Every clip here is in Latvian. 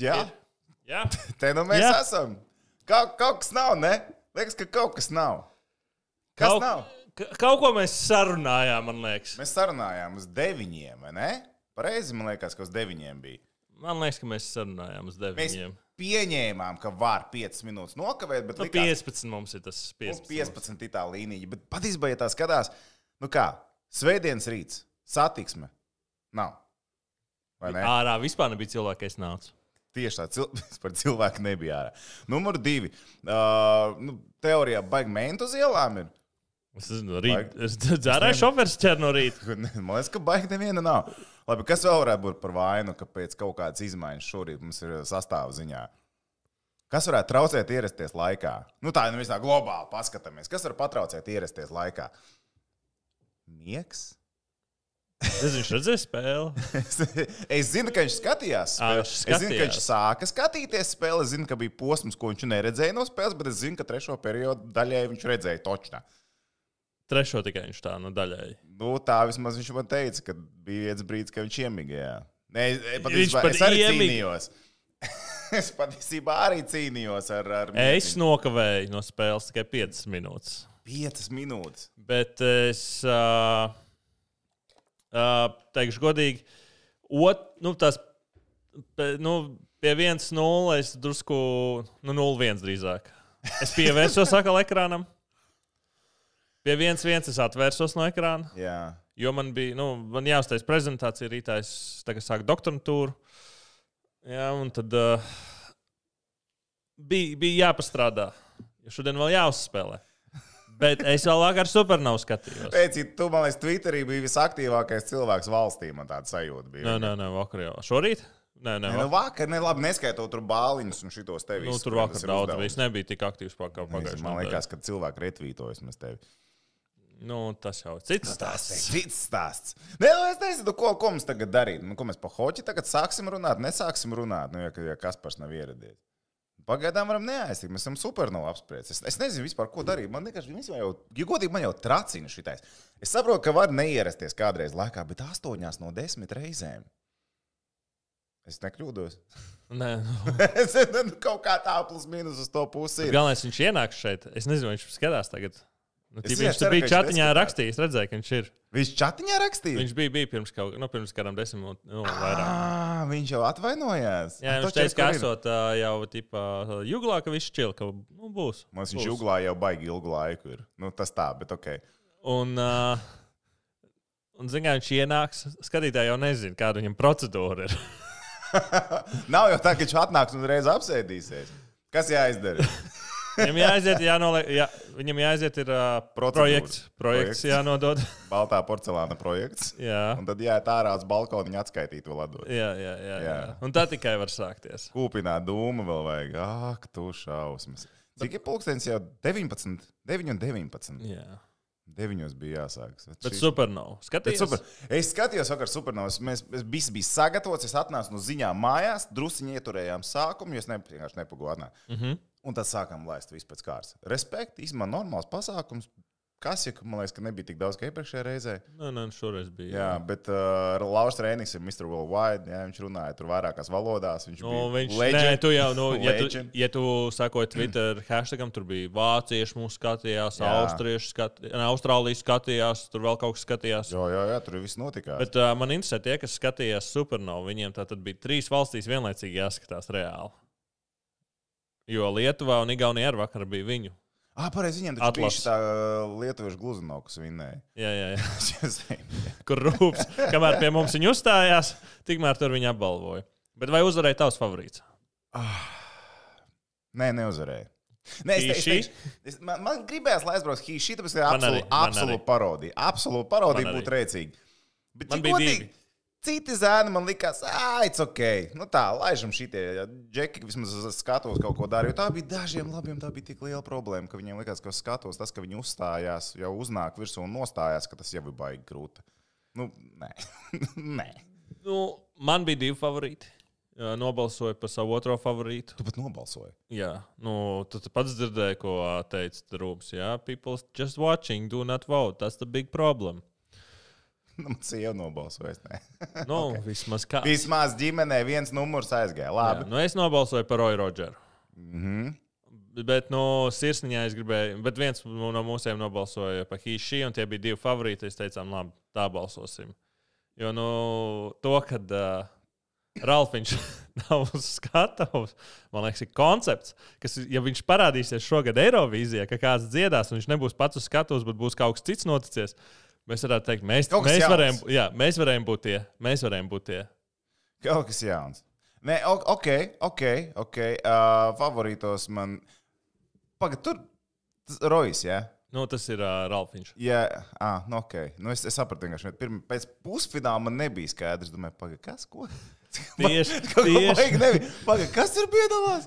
Jā, Jā, te nu mēs Jā. esam. Kaut, kaut kas nav, ne? Liekas, ka kaut kas nav. Kas kaut, nav? ka- kaut ko mēs sarunājām, man liekas. Mēs sarunājām uz deviņiem, vai ne? Pareizi, man liekas, ka uz deviņiem bija. Man liekas, ka mēs sarunājām uz Mēs deviņiem. pieņēmām, ka var 5 minūtes nokavēt, bet Nu, likās, 15 mums ir tas Mums 15. 15 ir tā līnija, bet patiesībā, ja tā skatās, nu kā, svētdienas rīts, satiksme nav. Vai ne? Ārā vispār nebija cilvēka, kas nāca. Tieši tā, cil par cilvēku nebija ārā. Numur divi. Uh, nu, teorijā baigi mēntu uz ielām ir. Es dzērāju šoferis ķer no rīta. Man liekas, ka baigi neviena nav. Labi, kas vēl varētu būt par vainu, ka pēc kaut kādas izmaiņas šorīt mums ir sastāvziņā? Kas varētu traucēt ierasties laikā? Nu, tā ir nu, visā globāli paskatāmies. Kas var patraucēt ierasties laikā? Miegs? Es viņš redzēja spēli. Es, es zinu, ka viņš skatījās. Spēli. viņš Es zinu, ka viņš skatījās. sāka skatīties spēli. Es zinu, ka bija posms, ko viņš neredzēja no spēles, bet es zinu, ka trešo periodu daļai viņš redzēja točnā. Trešo tikai viņš tā, nu, daļēji. Nu, tā vismaz viņš man teica, ka bija viens brīdis, kad viņš iemigāja. Nē, es, Viņš pat es arī iemig- cīnījos. es patiesībā arī cīnījos ar, ar Es nokavēju no spēles tikai 5 minūtes. piecas minūtes. Bet es uh, teikšu, godīgi, ot, nu, tas, nu, pie 1-0 es drusku, nu, 0-1 drīzāk. Es pievērsos atkal ekrānam. Pie 1-1 es atvērsos no ekrāna, Jā. jo man bija, nu, man jāuztais prezentācija rītā, es tagad sāku doktorantūru. Jā, un tad uh, bija, bija jāpastrādā, jo šodien vēl jāuzspēlē. Bet es vēl vakar supernovu skatījos. Pēc tam, tu man liekas, Twitterī bija visaktīvākais cilvēks valstī. Man tāda sajūta bija. Nē, nē, nē, vakar jau. Šorīt? Nē, nē, Nē, nu, vakar. ne, labi, neskaitot tur bāliņus un šitos tevis. Nu, tur vakar daudz bija. Es nebiju tik aktīvs pagājušajā Man nedēļā. liekas, ka cilvēki retvītojas mēs tevi. Nu, tas jau ir cits ir stāsts. cits stāsts. Nē, nu, es nezinu, ko, ko mums tagad darīt. Nu, ko mēs par hoķi tagad sāksim runāt, nesāksim runāt, nu, ja, ja Kaspars nav ieradies. Pagaidām varam neaiztikt. Mēs esam supernovu apspriest. Es, es nezinu vispār, ko darīt. Man viņas jau, ja godīgi, man jau tracina šitais. Es saprotu, ka var neierasties kādreiz laikā, bet astoņās no desmit reizēm. Es nekļūdos. Nē, nu. es nu, kaut kā tā plus mīnus uz to pusi. Galvenais, viņš ienāks šeit. Es nezinu, viņš skatās tagad. Nu, jā, viņš ceru, bija čatiņā rakstījis, redzēja, ka viņš ir. Viņš čatiņā rakstīja. Viņš bija, bija pirms, kaut, nu, pirms kādam desmit minūtēm, nu, vairāk. Ah, viņš jau atvainojās. Jā, Nu, viņš teica, ka esot ā, jau tipā juglā, ka viss čil, ka nu, būs. Mums viņš jūglā jau baigi ilgu laiku. Ir. Nu, tas tā, bet ok. Un, uh, un zināmā mērā, viņš ienāks. Skatītāji jau nezina, kāda viņam procedūra ir. Nav jau tā, ka viņš atnāks un reiz apsēdīsies. Kas jāizdara? Viņam jāaiziet, jānoliek, jā, viņam jāaiziet ir uh, Procedūra. projekts, projekts Projekts. jānodod. Baltā porcelāna projekts. jā. Un tad jāiet ārā uz balkonu un atskaitīt vēl atdot. Jā, jā, jā, jā. Jā. Un tā tikai var sākties. Kūpināt dūmu vēl vajag. Ak, tu šausmas. Cik ir pulkstenis jau 19, 9 un 19? Jā. 9 bija jāsāk. Bet. Bet Skaties, super. Es skatījos, vakar supernovas. Mēs, visi bijām sagatavoti. Es atnācu no ziņām mājās, druskuļi ieturējām sākumu, jo es ne, vienkārši nepagūdu atnākt. Mm -hmm. Un tad sākām laist visu pēc kārtas. Respekt, īstenībā normāls pasākums. Kas jau, man liekas, ka nebija tik daudz kā iepriekšējā reizē. Nē, nē, šoreiz bija. Jā, bet uh, Lauris Rēnings ir Mr. Worldwide. Jā, viņš runāja tur vairākās valodās. Viņš Nu, bija viņš, legend. nē, tu jau, nu, ja tu, ja tu sakoji Twitter hashtagam, tur bija vācieši mūsu skatījās, Jā. austrieši skatījās, Austrālijas skatījās, tur vēl kaut kas skatījās. Jā, jā, jā, tur viss notika. Bet uh, man interesē tie, kas skatījās supernovu. Viņiem tā tad bija trīs valstīs vienlaicīgi jāskatās reāli. Jo Lietuvā un Igaunijā arī vakar bija viņu. Ah, pareizi, viņiem taču bija Atlas. šī uh, lietuviešu gluzino, kas vinnēja. Jā, jā, jā. Es. Kur rūpes. Kamēr pie mums viņi uzstājās, tikmēr tur viņi apbalvoja. Bet vai uzvarēja tavs favorīts? Nē, neuzvarēja. Nē, es, es, teikšu, es, man, man gribējās, lai aizbrauc Hīši, tāpēc, ka Man arī, absolūti man absolūt arī. parodija. Absolūti parodija būtu rēcīga. Bet, Man ja bija godīgi, divi. Citi zēni man likās, ah, it's ok. Nu tā, laižam šitie. Ja Džeki vismaz skatos kaut ko dara. Jo tā bija dažiem labiem, tā bija tik liela problēma, ka viņiem likās, ka skatos tas, ka viņi uzstājās, jau uznāk virsū un nostājās, ka tas jau ir baigi grūti. Nu, nē. nē. Nu, man bija divi favorīti. Nobalsoju par savu otro favorītu. Tu pat nobalsoji. Jā, nu, tu tu pats dzirdēji, ko teica Rūps. Jā, people just watching, do not vote. That's the big problem. Nu, nobalsoja. es ne. Nu, okay. vismaz kā. Vismaz ģimenē viens numurs aizgāja. Jā, Labi. nu es nobalsoju par Roju Rodžeru. Mhm. Bet no sirsniņā es gribēju, bet viens no mūsiem nobalsoja par Hīši, un tie bija divi favorīti. Es teicu, labi, tā balsosim. Jo nu, to, kad uh, Ralfiņš nav uz skatuves, man liekas, ir koncepts, kas, ja viņš parādīsies šogad Eirovīzijā, ka kāds dziedās, un viņš nebūs pats uz skatuves, bet būs kaut kas cits noticis, mēs varētu teikt, mēs, Kaut kas mēs, jauns. varējām, jā, mēs varējām būt tie. Mēs varējām būt tie. Kaut kas jauns. Nē, o- ok, ok. okay. Uh, favorītos man. Pagaid, tur. tas Rojas, jā. Nu, tas ir uh, Ralfiņš. Jā, ah, nu, ok. Nu, es, es sapratu, vienkārši. Pirm, pēc pusfināla man nebija skaidrs. Domāju, pagaid, kas? Ko? Tieši, Kaut ko tieši. baigi nebija. Pagaid, kas tur piedalās?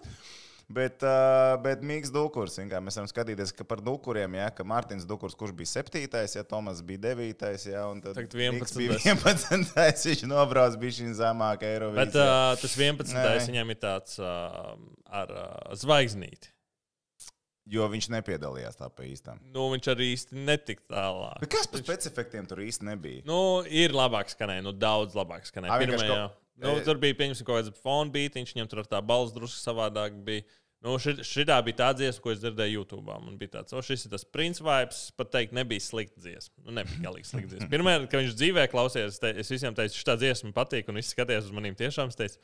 Bet, uh, bet Mikls Dukurs, mēs varam skatīties, ka par Dukuriem, ja, ka Mārtiņš Dukurs, kurš bija 7. ja Tomas bija 9. ja, un tad Tagad Miks 11.. bija 11. viņš nobrauc bija šī zemāka Eirovīzija. Bet uh, tas 11. Nē. viņam ir tāds uh, ar uh, zvaigznīti. Jo viņš nepiedalījās tā pa īstām. Nu, viņš arī īsti netika tālāk. Bet kas par specifiktiem tur īsti nebija? Nu, ir labāk skanēja, nu, daudz labāk skanēja. Pirmajā, kaut- nu, e- tur bija, pieņemsim, kaut kāds fona beigts, viņam tur ar tā balss drusku savādāk bija. Nu, šī bija tā dziesma, ko es dzirdēju YouTube. Man bija tāds, o, šis ir tas princis vibes. Pat teikt, nebija slikta dziesma. Nu, nebija galīgi slikta dziesma. Pirmā, kad viņš dzīvē klausījās, es, te, es visiem teicu, šī dziesma man patīk, un viņš skatījās uz maniem tiešām. Es teicu,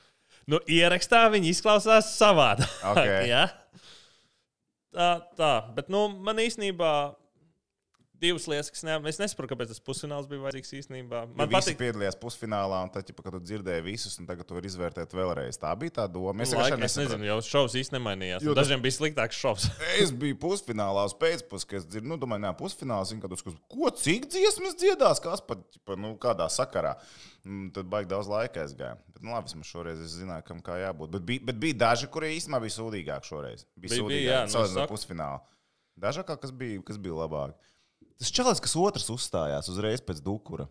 nu, ierakstā viņi izklausās savādāk. Ok. ja? Tā, tā, bet nu, man īstenībā divas lietas, kas ne, es nesaprotu, kāpēc tas pusfināls bija vajadzīgs īstenībā. Man visi patīk, piedalījās pusfinālā, un tad, ķipa, kad tu dzirdēji visus, un tagad tu vari izvērtēt vēlreiz. Tā bija tā doma. Es, Laika, es nezinu, jau šovs īsti nemainījās. Jo Dažiem bija sliktāks šovs. Es biju pusfinālā uz pēcpusdienas, kad es dzirdu, nu, domāju, nē, pusfināls. Viņa kaut kas, ko cik dziesmas dziedās, kas pat, ķipa, nu, kādā sakarā. Mm, Tad baigi daudz laika aizgāja. Bet, nu, labi, vismaz šoreiz es zināju, kam kā jābūt. Bet bija, bet bija daži, kurie īstenībā bija sūdīgāki šoreiz. Bija Bija- sūdīgāki. nu, salīdzinot ar pusfinālu. Daži kā kas bija, kas bija labāk. Tas čalis, kas otrs uzstājās uzreiz pēc dukura.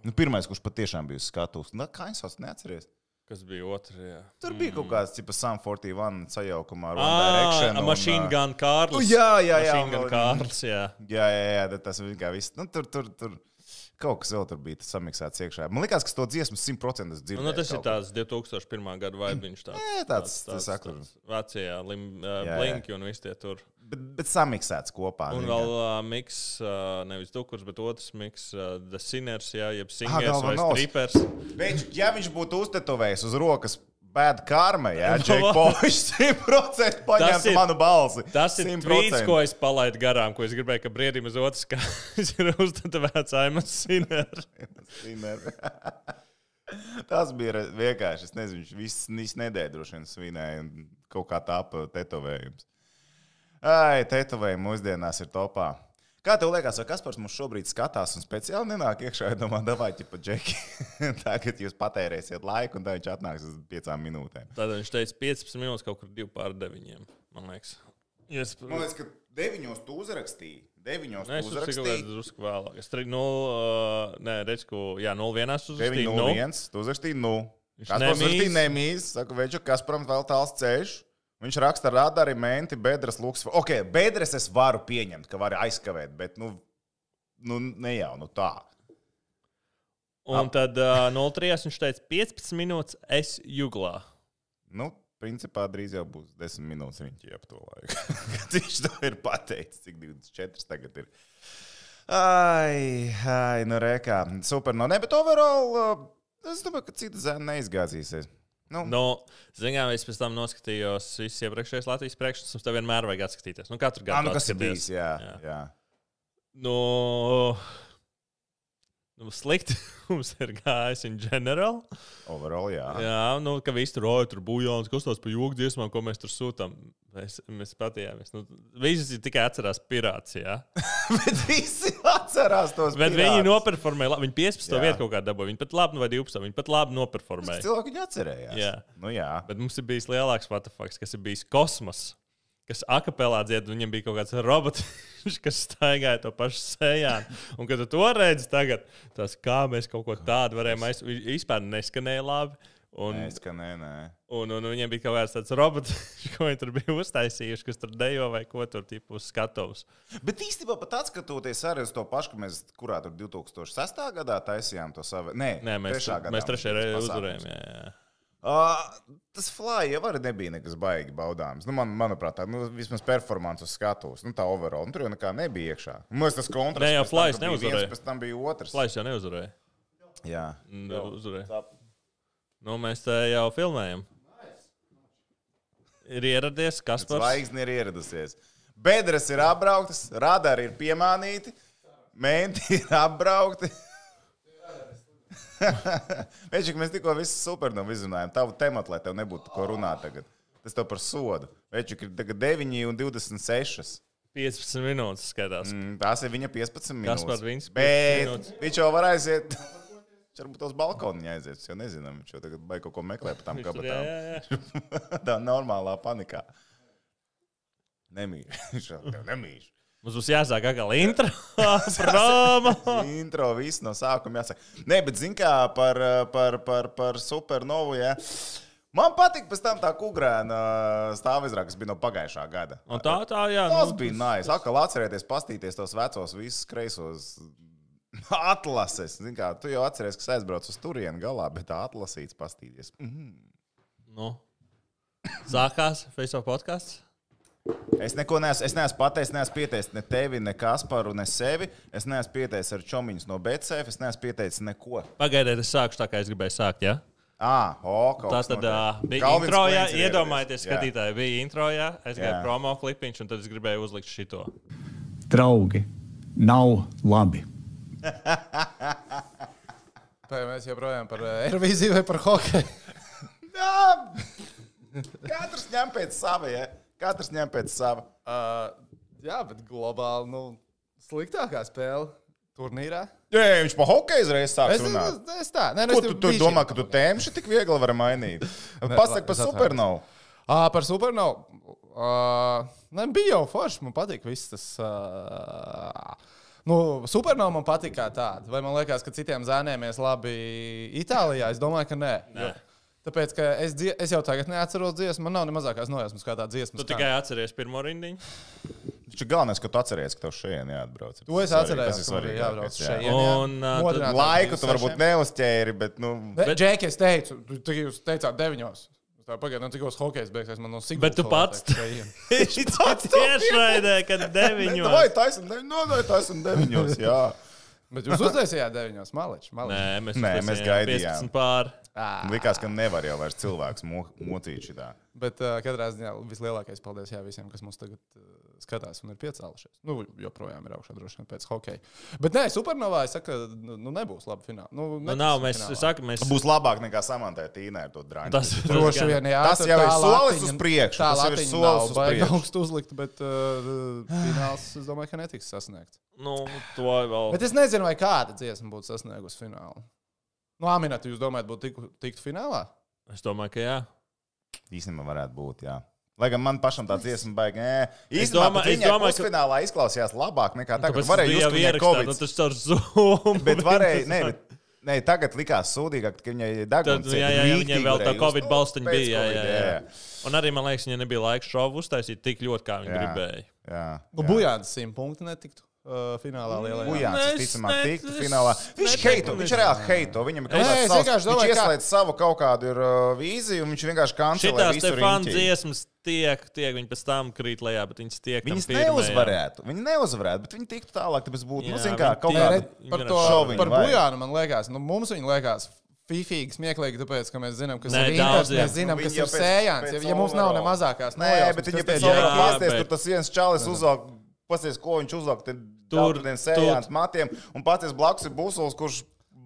Nu, pirmais, kurš patiešām bija uz skatuves. Nu, kā viņš sauc, neatceries? Kas bija otrajā? Tur bija kaut kāds tipa Sam 41 sajaukumā ar One Ah, Direction. un, Machine ā, Gun Kārlis. Jā, jā, jā, Machine Gun un- Kārlis, jā. Jā, jā, jā, tas vienkārši viss. Nu, tur, tur, tur kaut kas vēl tur bija samiksēts iekšā. Man liekas, ka to dziesmu 100% es Nu, dzirdēju. nu, tas ir tāds 2001. gada vibes. Tāds, Jā, tāds- tas saku. Vācijā, Lim, uh, Jā, jā. Blinki un visi tie tur. Bet, bet samiksēts kopā. Un vēl uh, miks, uh, nevis Dukurs, bet otrs miks, uh, The Sinners, jā, jeb Ah, Singers galva vai nos. Strippers. Viņš, ja viņš būtu uztetovējis uz rokas bad karma, jā, Džek Pošs 100% Tas paņemtu ir- manu balsi. Tas ir 100%. tvīts, ko es palaidu garām, ko es gribēju, ka brīdim uz otras kājas ir uztevēts Aimans Sinners. Svinēja. Tas bija vienkārši. Es nezinu, viņš viss, viss nedēļu droši vien svinēja un kaut kā tāpa tetovējums. Ai, tetovējumi mūsdienās ir topā. Kā tev liekas, vai Kaspars mums šobrīd skatās un speciāli nenāk iekšā? Es domāju, davai, pa džeki. Tagad jūs patērēsiet laiku, un tā viņš atnāks uz piecām minūtēm. Tad viņš teica 15 minūtes kaut kur 2 pār 9. Man liekas. Ja es, Man liekas, ka deviņos tu uzrakstīji. Deviņos Nē, es tu uzrakstīju kādu drusku vēlāk. Es tur 0, uh, nē, redzu, ko, jā, 0-1 uzrakstīju. Nu, 901, tu uzrakstīji, nu. Viņš Kaspars nemīz. uzrakstīja nemīs. Saku, veču, Kasparam vēl tāls ceļš. Viņš raksta radari, menti, bedres, lūks. Ok, bedres es varu pieņemt, ka var aizkavēt, bet, nu, nu ne jau, nu tā. Un tad uh, 0-3 viņš teica 15 minūtes es juglā. Nu, principā drīz jau būs 10 minūtes viņa ap to laiku. Viņš to ir pateicis, cik 24 tagad ir. Ai, ai, nu rekā. Super, no ne, bet overall, uh, es domāju, ka cita zēna neizgāzīsies. Nu, Nu, Zinām, es pēc tam noskatījos visus iepriekšējos Latvijas priekšnesus, tev vienmēr vajag atskatīties. Nu, katru ah, gadu. nu kas ir atskaties. bijis? Jā, Jā. jā. Nu, nu, slikti mums ir gājis in general. Overall, jā. Jā, nu, ka visi tur roja, tur bujāns, kas tās par joku dziesmām, ko mēs tur sūtām. Mēs, mēs patījāmies. Nu, visi tikai atcerās pirāts, jā. bet visi atcerās tos Bet pirātus. viņi noperformēja, viņi 15. Jā. vietu kaut kādā dabūja. Viņi pat labi, nu, vai 12. Viņi pat labi noperformēja. Cilvēki viņu atcerējās. Jā. Nu, jā. Bet mums ir bijis lielāks patafaks, kas ir bijis kosmos. Kas akapelā dzied, un viņam bija kaut kāds robots, kas staigāja to pašu sejā. Un, kad tu to redzi tagad, tas kā mēs kaut ko tādu varējām aizsākt, vispār neskanēja labi. Un, Nē, es ka nē, un, un viņiem bija kaut kāds tāds robots, ko viņi tur bija uztaisījuši, kas tur dejo vai ko tur tipu uz skatuves. Bet īstenībā pat atskatoties arī uz to pašu, ka mēs kurā tur 2006. gadā taisījām to savu. Nē, Nē, mēs, trešā gadā mēs trešajā reizē uzvarējām. Jā, jā. Uh, tas fly jau arī nebija nekas baigi baudāms. Nu, man, manuprāt, tā nu, vismaz performance uz skatuves, nu, tā overall. Nu, tur jau nekā nebija iekšā. Man liekas, tas kontrasts. Nē, jau bija neuzvarēja. viens, Pēc tam bija otrs. Flais jau neuzvarēja. Jā. Nu, uzvarēja. Nu, mēs te jau filmējam. Ir ieradies Kaspars. Zvaigzne ir ieradusies. Bedres ir apbrauktas, radari ir piemānīti, menti ir apbraukti. Veģi, mēs tikko visu supernovu izrunājām. Tavu tematu, lai tev nebūtu ko runāt tagad. Tas tev par sodu. Veģi, ir tagad 9 un 26. 15 minūtes skatās. Mm, tās ir viņa 15 minūtes. par viņas 15 Bet minūtes? viņš jau var aiziet. Varbūt uz balkonu aiziet. Mēs jau nezinām. Viņš jau tagad baigi kaut ko meklē par tām kabatām. Tā normālā panikā. Nemīļ. Viņš jau tev nemīļ. Mums būs jāsāk atkal intro. Intro viss no sākuma jāsaka. Nē, bet zini, kā par, par, par, par supernovu. Ja? Man patīk pēc tam tā kukurēna stāvizrāde, kas bija no pagājušā gada. Un tā, tā, jā. Tas nu, bija nājas. Atkal atcerieties, pastīties tos vecos, visus kreisos atlases. Zini, kā, tu jau atceries, ka aizbrauc uz turieni galā, bet tā atlasīts pastīties. Mhm. Nu. Sākās Facebook podkāsts. Es neko neesmu, es neesmu pateicis, neesmu pieteicis ne tevi, ne Kasparu, ne sevi. Es neesmu pieteicis ar čomiņus no BCF, es neesmu pieteicis neko. Pagaidiet, es sāku tā, kā es gribēju sākt. Ja? Ah, o, kaut Tā tad uh, bija Kalvins intro, jā, iedomājieties. Jā. skatītāji, bija intro, jā, es Jā. gāju promo klipiņš, un tad es gribēju uzlikt šito. Draugi, nav labi. Tā mēs joprojām par Eirovīziju vai par hokeju. Jā, katrs ņem pēc sava, ja? Katrs ņem pēc sava. Uh, jā, bet globāli nu, sliktākā spēle turnīrā. Jā, viņš pa hokeju uzreiz sāks Es, runāt. es, es tā, nē, nu, Ko tu, tu domā, ka tu tēmši tik viegli vari mainīt? Pasaki par supernovu. Ā, par supernovu. Uh, ne, bija jau forši. Man patīk viss tas. Uh, nu, supernova man patīk kā tāda. Vai man liekas, ka citiem zēnēmies labi Itālijā? Es domāju, ka nē. Nē. Jo- Tāpēc, ka es, dzie- es jau tagad neatceros dziesmu, man nav ne mazākās nojausmas, kā tā dziesma. Tu skan. tikai atceries pirmo rindiņu. Taču galvenais, ka tu atceries, ka tev šeit jāatbrauc. To es Tas ir svarīgi, bija jābrauc šeit. jā. Un, uh, Laiku tu varbūt 26. neuzķēri, bet, nu, Bet, Džeki, es teicu, tu, jūs teicāt deviņos. Pagaidu, nu, tikos hokejs beigsies, man no Sigūda. Bet tu pats- Viņš pats tiešraidē, kad Vai deviņos. taisam, ne, no, vai taisam deviņos, jā. Bet jūs uztaisījāt deviņos, maličs. Nē, malič. mēs, Nē, mēs gaidījām. 15 pār. Ā, Likās, ka nevar jau vairs cilvēks mo mocīt šitā. Bet uh, katrā ziņā vislielākais paldies jā, visiem, kas mums tagad uh, skatās un ir piecēlušies. Nu, joprojām ir augšā droši vien pēc hokeja. Bet nē, supernovā es saku, nu, nu, nebūs labi fināli. Nu, Nu, nav, mēs sakām, mēs. Būs labāk nekā samantai Tīnai ar to drāmu. Tas, Droši vien, jā. Tas jau ir solis uz priekšu, Tā tas jau ir solis uz priekšu. augstu uzlikt, bet uh, fināls, es domāju, ka netiks sasniegts. Nu, to vēl. Bet es nezinu, vai kāda dziesma būtu sasniegusi finālu. Nu, Aminēta, jūs domājat, būtu tiku, tikt finālā? Es domāju, ka jā. Īstenībā varētu būt, jā. Lai gan man pašam tā dziesma baigta. Es Īstenībā es domāju, ka- pusfinālā izklausījās labāk nekā tagad. Tāpēc Varēja viņai ierakstā, nu, Covid. tas caur Zoom. Bet varēja, ne, bet, ne, tagad likās sūdīgāk, ka viņai deguns. jā, jā, jā, viņai vēl tā Covid balstiņa bija. Jā, jā, jā. jā. Un arī man liekas, viņai nebija laika šovu uztaisīt tik ļoti, kā viņa Jā. gribēja. jā, Nu, jā. Bujāns simt punktu netiktu uh, finālā es visticamāk, ne- tiktu finālā. Viņš heito, viņš reāli heito. Viņam ir kaut kāds savs, vienkārši viņš domāju, kā- ieslēdz savu kaut kādu ir, uh, vīziju, un viņš vienkārši kancelē Šitās visu te fanu riņķi. dziesmas tiek, tiek, viņi pēc tam krīt lejā, bet viņas tiek. tam Viņas neuzvarētu. Viņi neuzvarētu, bet viņi tiktu tālāk, tāpēc būtu, nu, zin kā, viņi kaut kāda. Viņi Par to šoviņu par bujānu man liekas, nu, mums viņa liekas. Fifīgi, smieklīgi, tāpēc, ka mēs zinām, kas Nē, ir jā. mēs zinām, Nu, kas viņi ir pēc- sējāns. pēc Ja, ja mums nav ne mazākās Nē, bet viņi pēc tam bet- tur tas viens čalis uzvelk, pasties, ko viņš tad Tur- tur sējāns matiem, un pasties blakus ir busuls, kurš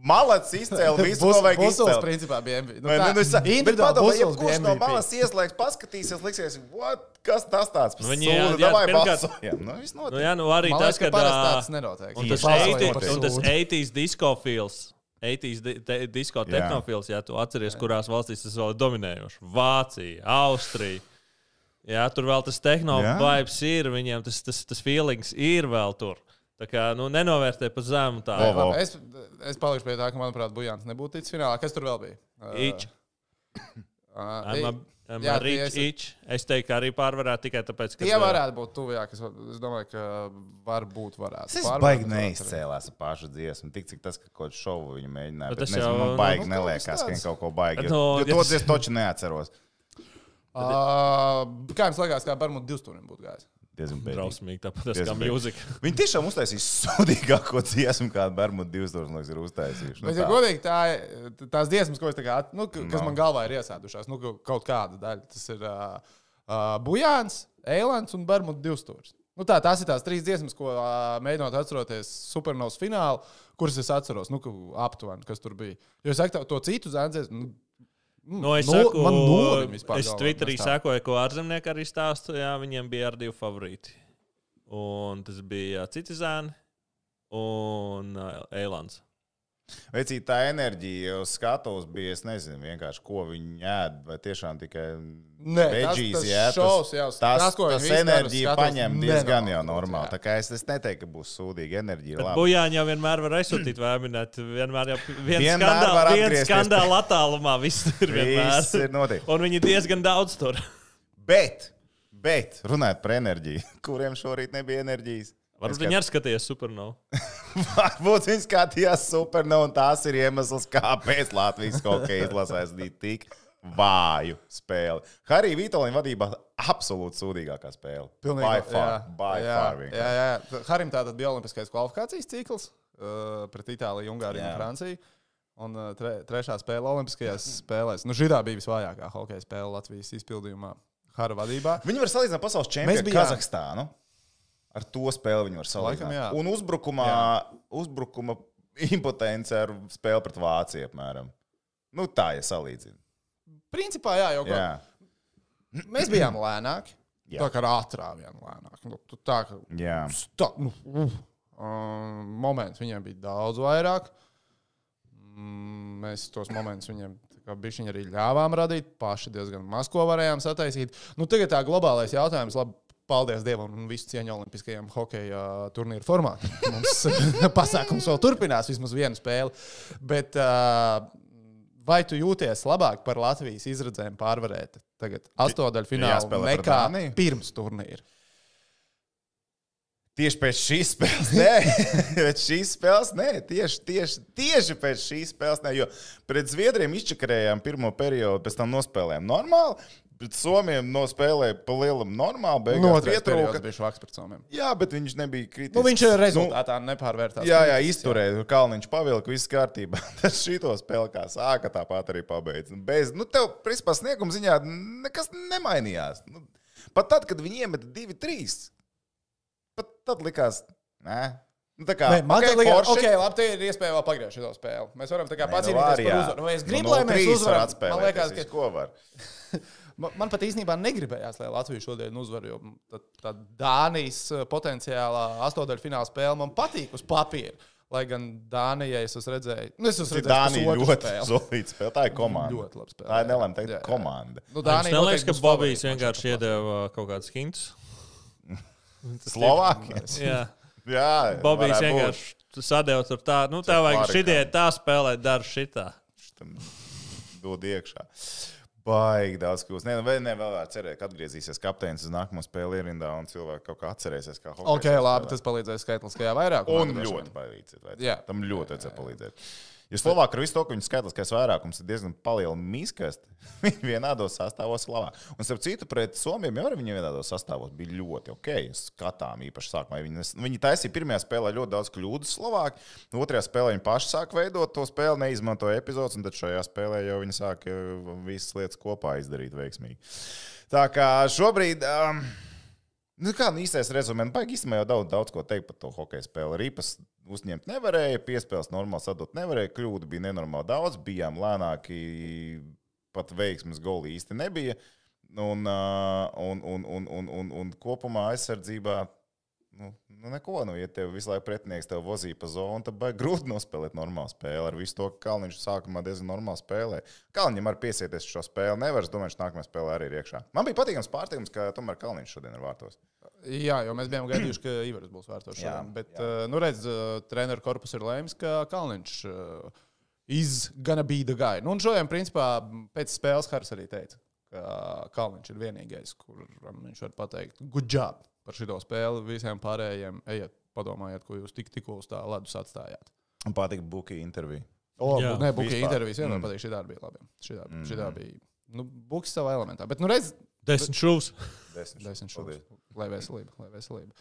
malats izcēla visu, Bus- ko vajag izcelt. principā, bija MVP. Nu? Nu, es Bet individuāli padomā, ja bija kurš no malas ieslēgs, paskatīsies, liksies, what, kas tas tāds? Nu, viņi, jā, Sūda, jā, davai balsojam. Nu, viss Nu, notiek. jā, nu arī Man tas, ka parasti tāds nenotiek. Un tas, Balsojam 80, par un tas sūdu. 80s disco feels. 80s di te, disco Jā. tehnofils, ja tu atceries, kurās valstīs tas vēl ir dominējoši. Vācija, Austrija. Jā, tur vēl tas tehnovibes ir, viņiem tas, tas, tas feelings ir vēl tur. Tā kā, nu, nenovērtē pa zemu tā. Vo, vo. Es, es palikšu pie tā, ka, manuprāt, Bujāns nebūtu ticis finālā. Kas tur vēl bija? Uh, Ič. Uh, jā, esi- each. Es teiktu, ka arī pārvarētu tikai tāpēc, ka. Tie varētu būt tuvāk. Es, es domāju, ka varbūt varētu. Es Pārvarēt, baigi neizcēlās ar pašu dziesmu, tik cik tas, ka kaut kādu šovu viņa mēģināja. Bet Bet tas nezinu, jau- man baigi nu, kaut neliekas, kas ka viņa kaut ko baigi. No, Jo, ja jo to tas- dziesmu taču neatceros. Uh, kā jums liekas, kā Bermuda divstūrim būtu gājis? Diezgan. Drausmīgi, tāpat kā Diezgan bēdīgi. mūzika. Viņi tiešām uztaisīja sudīgāko dziesmu, kādu Bermuda 2000 ir uztaisījuši. Nu, Bet, ja tā. godīgi, tā, ir- tās dziesmas, ko es tā kā, nu, ka- kas No. man galvā ir iesēdušās, nu, ka- kaut kāda daļa. Tas ir uh, uh, Bujāns, Eilants un Bermuda divstūris. Nu, tā, tās ir tās trīs dziesmas, ko uh, mēģinot atceroties supernovas finālu, kuras es atceros, nu, aptuveni, kas tur bija. Jo es saku, to citu zēnu, nu, Nu, es Nul- saku, man vispār es Twitterī sekoju, ko ārzemnieki arī stāsta. Jā, viņiem bija ar divi favorīti. Un tas bija Citizēni un uh, Eilants. Vecīt, tā enerģija uz skatuves bija, es nezinu, vienkārši ko viņi ēd, vai tiešām tikai tas- veggies tas tas, tas, enerģija paņem diezgan jau normāli. Tā kā es, es neteiktu, ka būs sūdīga enerģija. Bujāņi jau vienmēr var aizsūtīt vai minēt. Vienmēr jau viens Vienmēr skandāls, viens skandāls attālumā. Viss ir vienmēr. Viss ir notiek. Un viņi diezgan daudz tur. Bet, bet runājot par enerģiju, kuriem šorīt nebija enerģijas. Varbūt viņi arī skatījās supernovu. Varbūt viņi skatījās supernovu, un tās ir iemesls, kāpēc Latvijas hokeja izlasēs bija tik vāju spēli. Harija Vitoļņa vadībā absolūti sūdīgākā spēle. By far. By jā, far jā, jā, jā. Harim tātad bija olimpiskais kvalifikācijas cikls uh, pret Itāliju, Ungāriju Jā. un Franciju. Un uh, tre, trešā spēle Olimpiskajās spēlēs. Nu, šī bija visvājākā hokeja spēle Latvijas izpildījumā, Hara vadībā. Viņi var salīdzināt pasaules čempionu Kazahstānu. Ar to spēli viņi var jā. salīdzināt. Un uzbrukumā, uzbrukuma impotence ar spēli pret Vāciju apmēram. Nu, tā ir salīdzina. Principā, jā, jau kā Jā. mēs bijām lēnāki. Jā. Tā kā ātrāk, lēnāk. Nu, tā kā Jā. sta, nu, uh, um, moments viņiem bija daudz vairāk. Mm, Mēs tos momentus viņiem bijuši arī ļāvām radīt, paši diezgan maz ko varējām sataisīt. Nu, tagad tā globālais jautājums. Labi, Paldies Dievam un visu cieņu Olimpiskajam hokeja turnīru formātam. Mums pasākums vēl turpinās, vismaz vienu spēli. Bet, vai tu jūties labāk par Latvijas izredzēm pārvarēt tagad astotdaļfinālu Jāspēlē pret nekā pirms turnīra? Tieši pēc šīs spēles, nē, pēc šīs spēles, nē, tieši, tieši, tieši pēc šīs spēles, nē, jo pret Zviedriem izčakarējām pirmo periodu, pēc tam nospēlējām normāli, pret Somiem nospēlēja pa lielam normāli, No beigās otras pietrūka. periodas bija švaks pret somiem. Jā, bet viņš nebija kritisks. Nu, viņš rezultātā nu, nepārvērtās. Jā, jā, izturēja. Kalniņš pavilka, viss kārtībā. Tas šito spēli kā sāka, tāpat arī pabeidz. Nu, Bez, nu, tev, principā, snieguma ziņā nekas nemainījās. Nu, pat tad, kad viņi iemeta 2-3, pat tad likās, nē. Nu, kā, Nē, man okay, liekas, okay, labi, te ir iespēja vēl pagriezt šo spēli. Mēs varam tā kā nu, pacīnīties par jā. uzvaru. Vai es Nu, gribu, no lai mēs uzvaram? Man liekas, ka ko var. man, man pat īstenībā negribējās, lai Latvija šodien uzvar, jo tā, tā Dānijas eh, potenciālā astotdaļfināla spēle man patīk uz papīra. Lai gan Dānijai es esmu redzējis, nu, es esmu redzējis Dānija ļoti solīta spēle. Tā ir komanda. Ļoti labi spēlē. Tā ir nelēma teikt, Jā, jā. komanda. Nu, Man Dānija liekas, noteikti ka Bobijs vienkārši iedeva kaut kādus hintus. Slovākijas. Jā, Jā, Bobijs vienkārši sadeva tur tā, nu, tev vajag šitie tā spēlēt, dara šitā. tam dod iekšā. Baigi daudz kļūst. Nē, nu, vēl nevar cerēt, ka atgriezīsies kapteinis uz nākamo spēli ierindā un cilvēki kaut kā atcerēsies, kā hokejs Ok, labi, spēlē. tas palīdzēs skaitliskajā vairākumā. Un droši ļoti vien. palīdzēt. Jā. Tam ļoti vajadzēja palīdzēt. Jo Slovākija ar visu to, ka viņu skaitliskais vairākums ir diezgan palielināts, kas viņi vienādos sastāvos labāk. Un, starp citu, pret Somijiem jau arī viņi vienādos sastāvos bija ļoti ok. Skatām īpaši sākumā. Viņi, viņi taisīja pirmajā spēlē ļoti daudz kļūdu Slovākijā. Otrajā spēlē viņi paši sāk veidot to spēli, neizmantoja epizodus, un tad šajā spēlē jau viņi sāk eh, visas lietas kopā izdarīt veiksmīgi. Tā kā šobrīd. Um, Nu, kā nu, īstais rezumē, baigi īstenībā jau daudz, daudz ko teikt par to hokeja spēli. Rīpas uzņemt nevarēja, piespēles normāli sadot nevarēja, kļūdu bija nenormāli daudz, bijām lēnāki, pat veiksmes goli īsti nebija. Un, un, un, un, un, un, un kopumā aizsardzībā. Nu, nu neko, nu, ja tev visu laiku pretinieks tev vozīja pa zonu, tad baigi grūti nospēlēt normālu spēli. Ar visu to, ka Kalniņš sākumā diezgan normāli spēlē. Kalniņam arī piesieties šo spēli. Nevar, es domāju, ka nākamajā spēlē arī ir iekšā. Man bija patīkams pārsteigums, ka tomēr Kalniņš šodien ir vārtos. Jā, jo mēs bijām gaidījuši, ka Ivars būs vērtos Jā, šodien. Bet, jā. jā. nu, redz, treneru korpus ir lēmis, ka Kalniņš uh, is gonna be the guy. Nu, un šodien, principā, pēc spēles Hars arī teica, ka Kalniņš ir vienīgais, kuram viņš var pateikt, good job par šo spēli. Visiem pārējiem ejiet, padomājiet, ko jūs tik, tikko uz tā ledus atstājāt. Man patīk Buki intervija. O, Jā. nē, Buki intervijas vienmēr Mm. patīk. Šī darba bija labi. Šī darba, šī darba bija. Nu, Buks savā elementā. Bet, nu, reiz, Desmit šūs. Desmit šūnas. Lai veselība, lai veselība.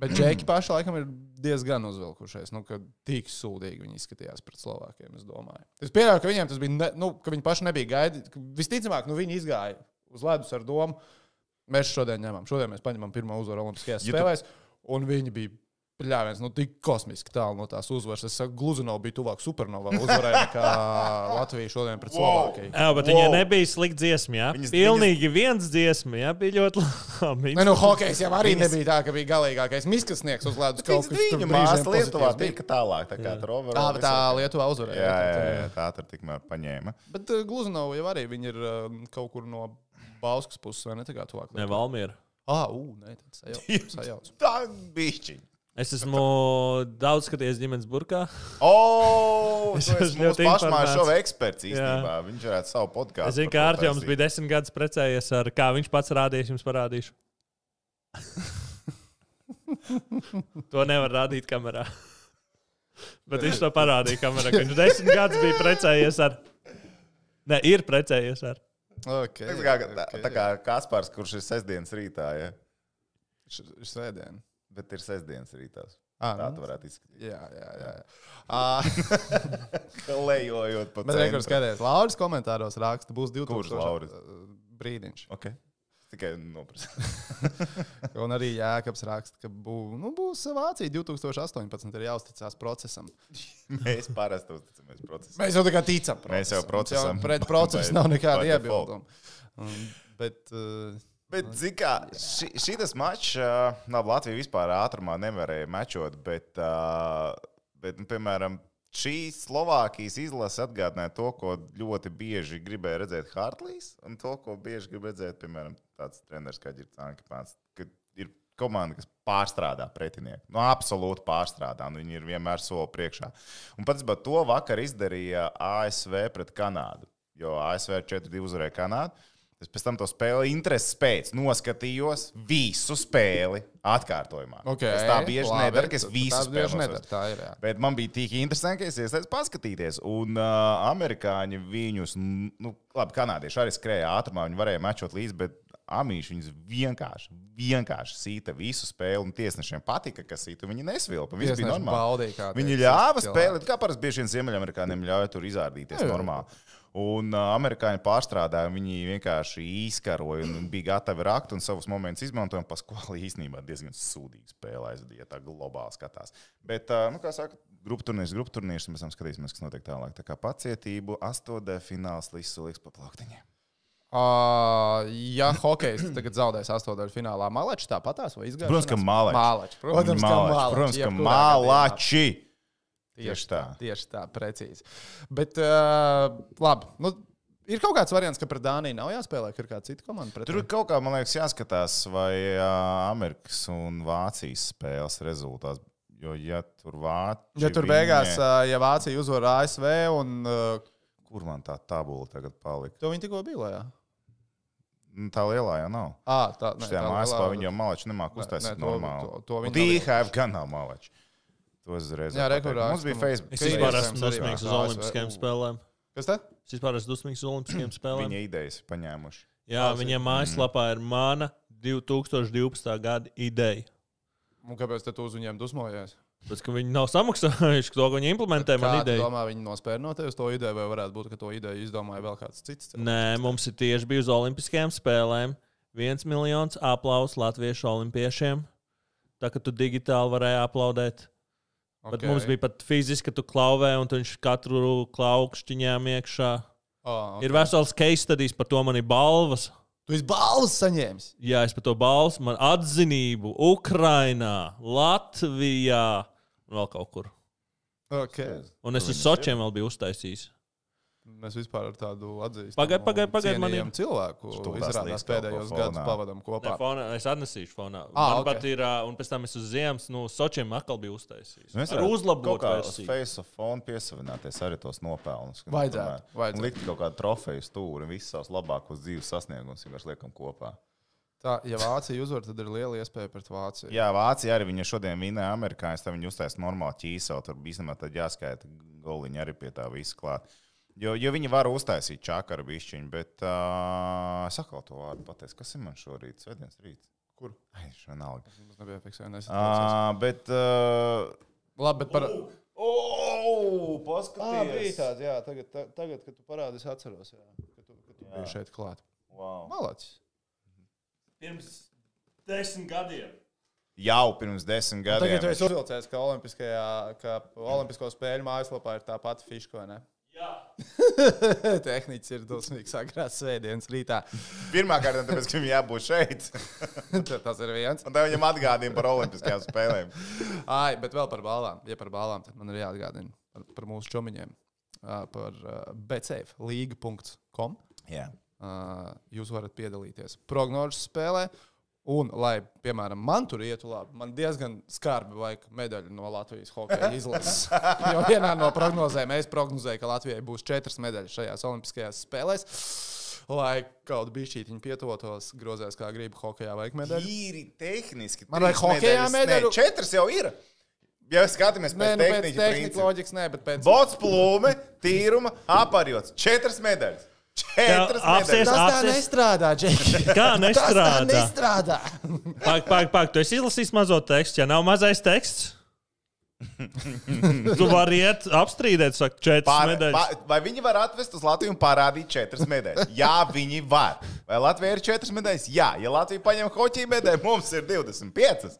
Bet Džeki paši laikam ir diezgan uzvilkušies. Nu, kad tik sūdīgi viņi izskatījās pret Slovākiem, es domāju. Es pieļauju, ka viņiem tas bija, ne, nu, ka viņi paši nebija gaidīti. Visticamāk, nu, viņi izgāja uz ledus ar domu. Mēs šodien ņemam, šodien mēs paņemam pirmo uzvaru Olimpiskajās Ja tu- spēlēs, un viņi bija. Pļāviens, nu, tik kosmiski tālu no tās uzvaras. Es saku, Gluzunov bija tuvāk supernovā uzvarai nekā Latvija šodien pret Slovākiju. Jā, bet wow. viņai nebija slikta dziesma. Jā, Viņas- pilnīgi viens dziesma. Jā, bija ļoti labi. Nē, nu, hokejs jau arī Viņas- nebija tā, ka bija galīgākais miskas sniegs uz ledus. Kaut kas tur Viņa brīžiem māsa Lietuvā tika tālāk. Tā kā tur Tā, overall bet tā visur- Lietuvā uzvarēja. Jā, jā, jā, tā tur tikmēr paņēma. Bet uh, Gluzunova jau arī viņa ir uh, kaut kur no Bauskas puses, vai ne? Tā kā tuvāk. Ne, Valmiera. Ah, ū, nē, tad sajauc. sajauc. Tā bišķi. Es esmu daudz skatījies ģimenes burkā. O, Es esmu ļoti pašmāju informēts. šova eksperts īstenībā. Viņš varētu savu podkāstu. Es zinu, ka Arčuns bija desmit gadus precējies ar kā viņš pats rādījis, jums parādīšu. to nevar rādīt kamerā. Bet viņš to parādīja kamerā. ka Viņš desmit gadus bija precējies ar. Ne, ir precējies ar. Okay, Tā kā, tā, tā kā Kaspars, kurš ir sestdienas rītā, ja? Ir svētdiena. bet ir sestdienas rītās. Ah, Tā nu. tu varētu izskatīties. Jā, jā, jā. Uh, Lejojot pa bet rekur centru. skaties, Lauris komentāros raksta, būs 2000. Kurš Lauris? uh, Brīdiņš. Ok. Tikai noprasu. Un arī Jēkabs raksta, ka bū, nu, būs Vācija 2018. ir jāuzticas procesam. Mēs parasti uzticamies procesam. Mēs jau tā kā ticam. Mēs jau procesam. Jau Pret procesu nav nekāda iebilduma. Bet, uh, Bet, zini, kā ši, šitas mačs, uh, labi, Latvija vispār ātrumā nevarēja mečot, bet, uh, bet nu, piemēram, šī Slovākijas izlase atgādināja to, ko ļoti bieži gribēja redzēt Hartlīs, un to, ko bieži grib redzēt, piemēram, tāds treneris kā Ankepāns, kad ir komanda, kas pārstrādā pretinieku. Nu, absolūti pārstrādā, un viņi ir vienmēr soli priekšā. Un pats to vakar izdarīja ASV pret Kanādu, jo ASV 4-2 uzvarēja Kanādu. Es pēc tam to spēli intereses pēc noskatījos visu spēli atkārtojumā. okay, es tā bieži labi, nedaru, ka es visu spēli nedaru. Tā ir. Jā. Bet man bija tik interesanti, ka es iestājos paskatīties. Un uh, amerikāņi viņus, nu, labi, kanādieši arī skrēja ātrumā, viņi varēja mečot līdzi, bet amīši viņus vienkārši, vienkārši sīta visu spēli. Un tiesnešiem patika, ka sīta viņi nesvilpa. Viss bija normāli. baudīja, kā Viņi ļāva spēlēt, kā parasti bieži vien Ziemeļamerikāņiem ļauj tur izrādīties normāli. Un uh, amerikāņi pārstrādāja, viņi vienkārši izkaroja un bija gatavi rakt un savus momentus izmantoja. Paskoli īstenībā diezgan sūdīgi spēlē, ja tā globāli skatās. Bet, uh, nu, kā saka, grupu turnīrs, grupu turnīrs, mēs tam skatīsimies, kas notiek tālāk. Tā kā pacietību, astotdē fināls, līdz soliks pa plauktiņiem. Uh, ja hokejs tagad zaudēs astotdaļu finālā, Malačs tāpatās vai izgāja? Protams, ka Malačs. Malačs. Protams, ka Malači, Malačs. Protams, ka gadījumā. Tieši tā. Tieši tā, precīzi. Bet, uh, labi. Nu, ir kaut kāds variants, ka pret Dāniju nav jāspēlē, ka ir kāda cita komanda pret Tur ir kaut kā, man liekas, jāskatās, vai ā, Amerikas un Vācijas spēles rezultāts. Jo, ja tur Vācija. Ja tur beigās, uh, ja Vācija uzvar ASV un uh, Kur man tā tabula tagad palika? to viņi tikko bija lejā. Nu, Tā lielā jau nav. À, tā Nē, tā mākslā lielā- viņi jau malači nemāk Nē, uztaisīt nē, to- normāli. to- to viņi Un nav Tīhāv gan nav malači. To es uzreiz Jā, varu re, kur pateikt. Mums bija Facebook. Es vispār esmu dusmīgs uz. Olimpiskajām spēlēm. Kas tā? Es vispār esmu dusmīgs uz Olimpiskajām spēlēm. Viņa idejas paņēmuši. Jā, Klausies. viņiem mājaslapā ir mana 2012. gada ideja. Un kāpēc tu uz viņiem dusmojies? Bet ka viņi nav samaksājuši to, ko viņi implementē, man ideja. domā, viņi nospēja no tevis to ideju, vai varētu būt, ka to ideju izdomāja vēl kāds cits? cilvēks? Nē, mums ir tieši bija uz Olimpiskajām spēlēm. viens miljons aplausu latviešu olimpiešiem. Tā kā tu digitāli varēji aplaudēt. Okay. Bet mums bija pat fiziski, ka tu klauvē, un tu viņš katru klaukšķiņām iekšā. Oh, Ir vesels case studies, par to man ir balvas. Tu esi balvas saņēmis. Jā, es par to balvu, man atzinību Ukrainā, Latvijā un vēl kaut kur. Okay. Un es uz Sočiem vēl biju uztaisījis. Mēs vispār ar tādu atzīstu. Pagaid, pagaid, pagaid, man ir- cilvēku. Izrādās pēdējos gadus pavadām Ne, kopā. fonā, es atnesīšu fonā. Ah, Man ok. pat ir, un pēc tam es uz ziemas, nu, Sočiem atkal biju uztaisījis. Nu, es Ar varētu uzlabotu kaut kā uz. Face of Phone piesavināties arī tos nopelnus. Vajadzētu, vajadzētu. un Likt kaut kādu trofeju stūri, visus savus labākos dzīves sasniegumus vienkārši liekam kopā. Tā, ja Vācija uzvar, tad ir liela iespēja pret Vāciju. Jā, Vācija arī viņa šodien vinēja amerikāņus, tad viņi uztaisīja normāli ķīseli. Tur īstenībā tad jāskaita goliņi arī pie tā visa klāt. Jo, jo viņi var uztaisīt čakaru bišķiņu, bet uh, sakal to vārdu pateikt, kas ir man šorīt, svētdienas rīts. Kur? Ai, vienalga. Mums nebija fiksēta. Uh, bet. Uh, Labi, bet par. Oh, Ah, bija paskaties! tāds, jā, tagad, ta- tagad, kad tu parādi, es atceros, jā, ka tu, ka tu Jā. biji šeit klāt. Wow. Malacis. Pirms desmit gadiem. Jau pirms desmit gadiem. Tagad tu esi uzvilcies, ka, olimpiskajā, ka Olimpisko spēļu mājaslapā ir tā pati? Jā. Tehnicis ir dosmīgs agrās svētdienas rītā. Pirmkārt, tāpēc, ka viņam jābūt šeit. Tas ir viens. Un tad viņam atgādina par Olimpiskajām spēlēm. Ai, bet vēl par balvām. Ja par balvām, tad man ir jāatgādina par, par mūsu čomiņiem. Par betsafe.com. Jā. Uh, jūs varat piedalīties prognožu spēlē. Un, lai, piemēram, man tur ietu labi, man diezgan skarbi vajag medaļu no Latvijas hokeja izlases. Jo vienā no prognozēm es prognozēju, ka Latvijai būs četras medaļas šajās Olimpiskajās spēlēs. Lai kaut bišķīt viņi pietuvotos, grozēs kā gribi hokeja vajag medaļu. Tīri tehniski. Man vajag medaļas. medaļu? Nē, Četras jau ir. Ja skatāmies Nē, pēc nu, tehnikas loģikas, nē, bet pēc Bots, plūme, tīruma, aparjots. Četras medaļas. Četras apsies- medaļas. Tas tā Apsies- nestrādā, Džeki. Kā Tas tā nestrādā? nestrādā. Pāk, pāk, pāk, tu esi izlasījis mazo tekstu, ja nav mazais teksts. tu vari iet apstrīdēt, saka, četras Pār, medaļas. pār, vai viņi var atvest uz Latviju un parādīt četras medaļas? Jā, viņi var. Vai Latvija ir četras medaļas? Jā, ja Latvija paņem hoķiju medaļu, mums ir 25.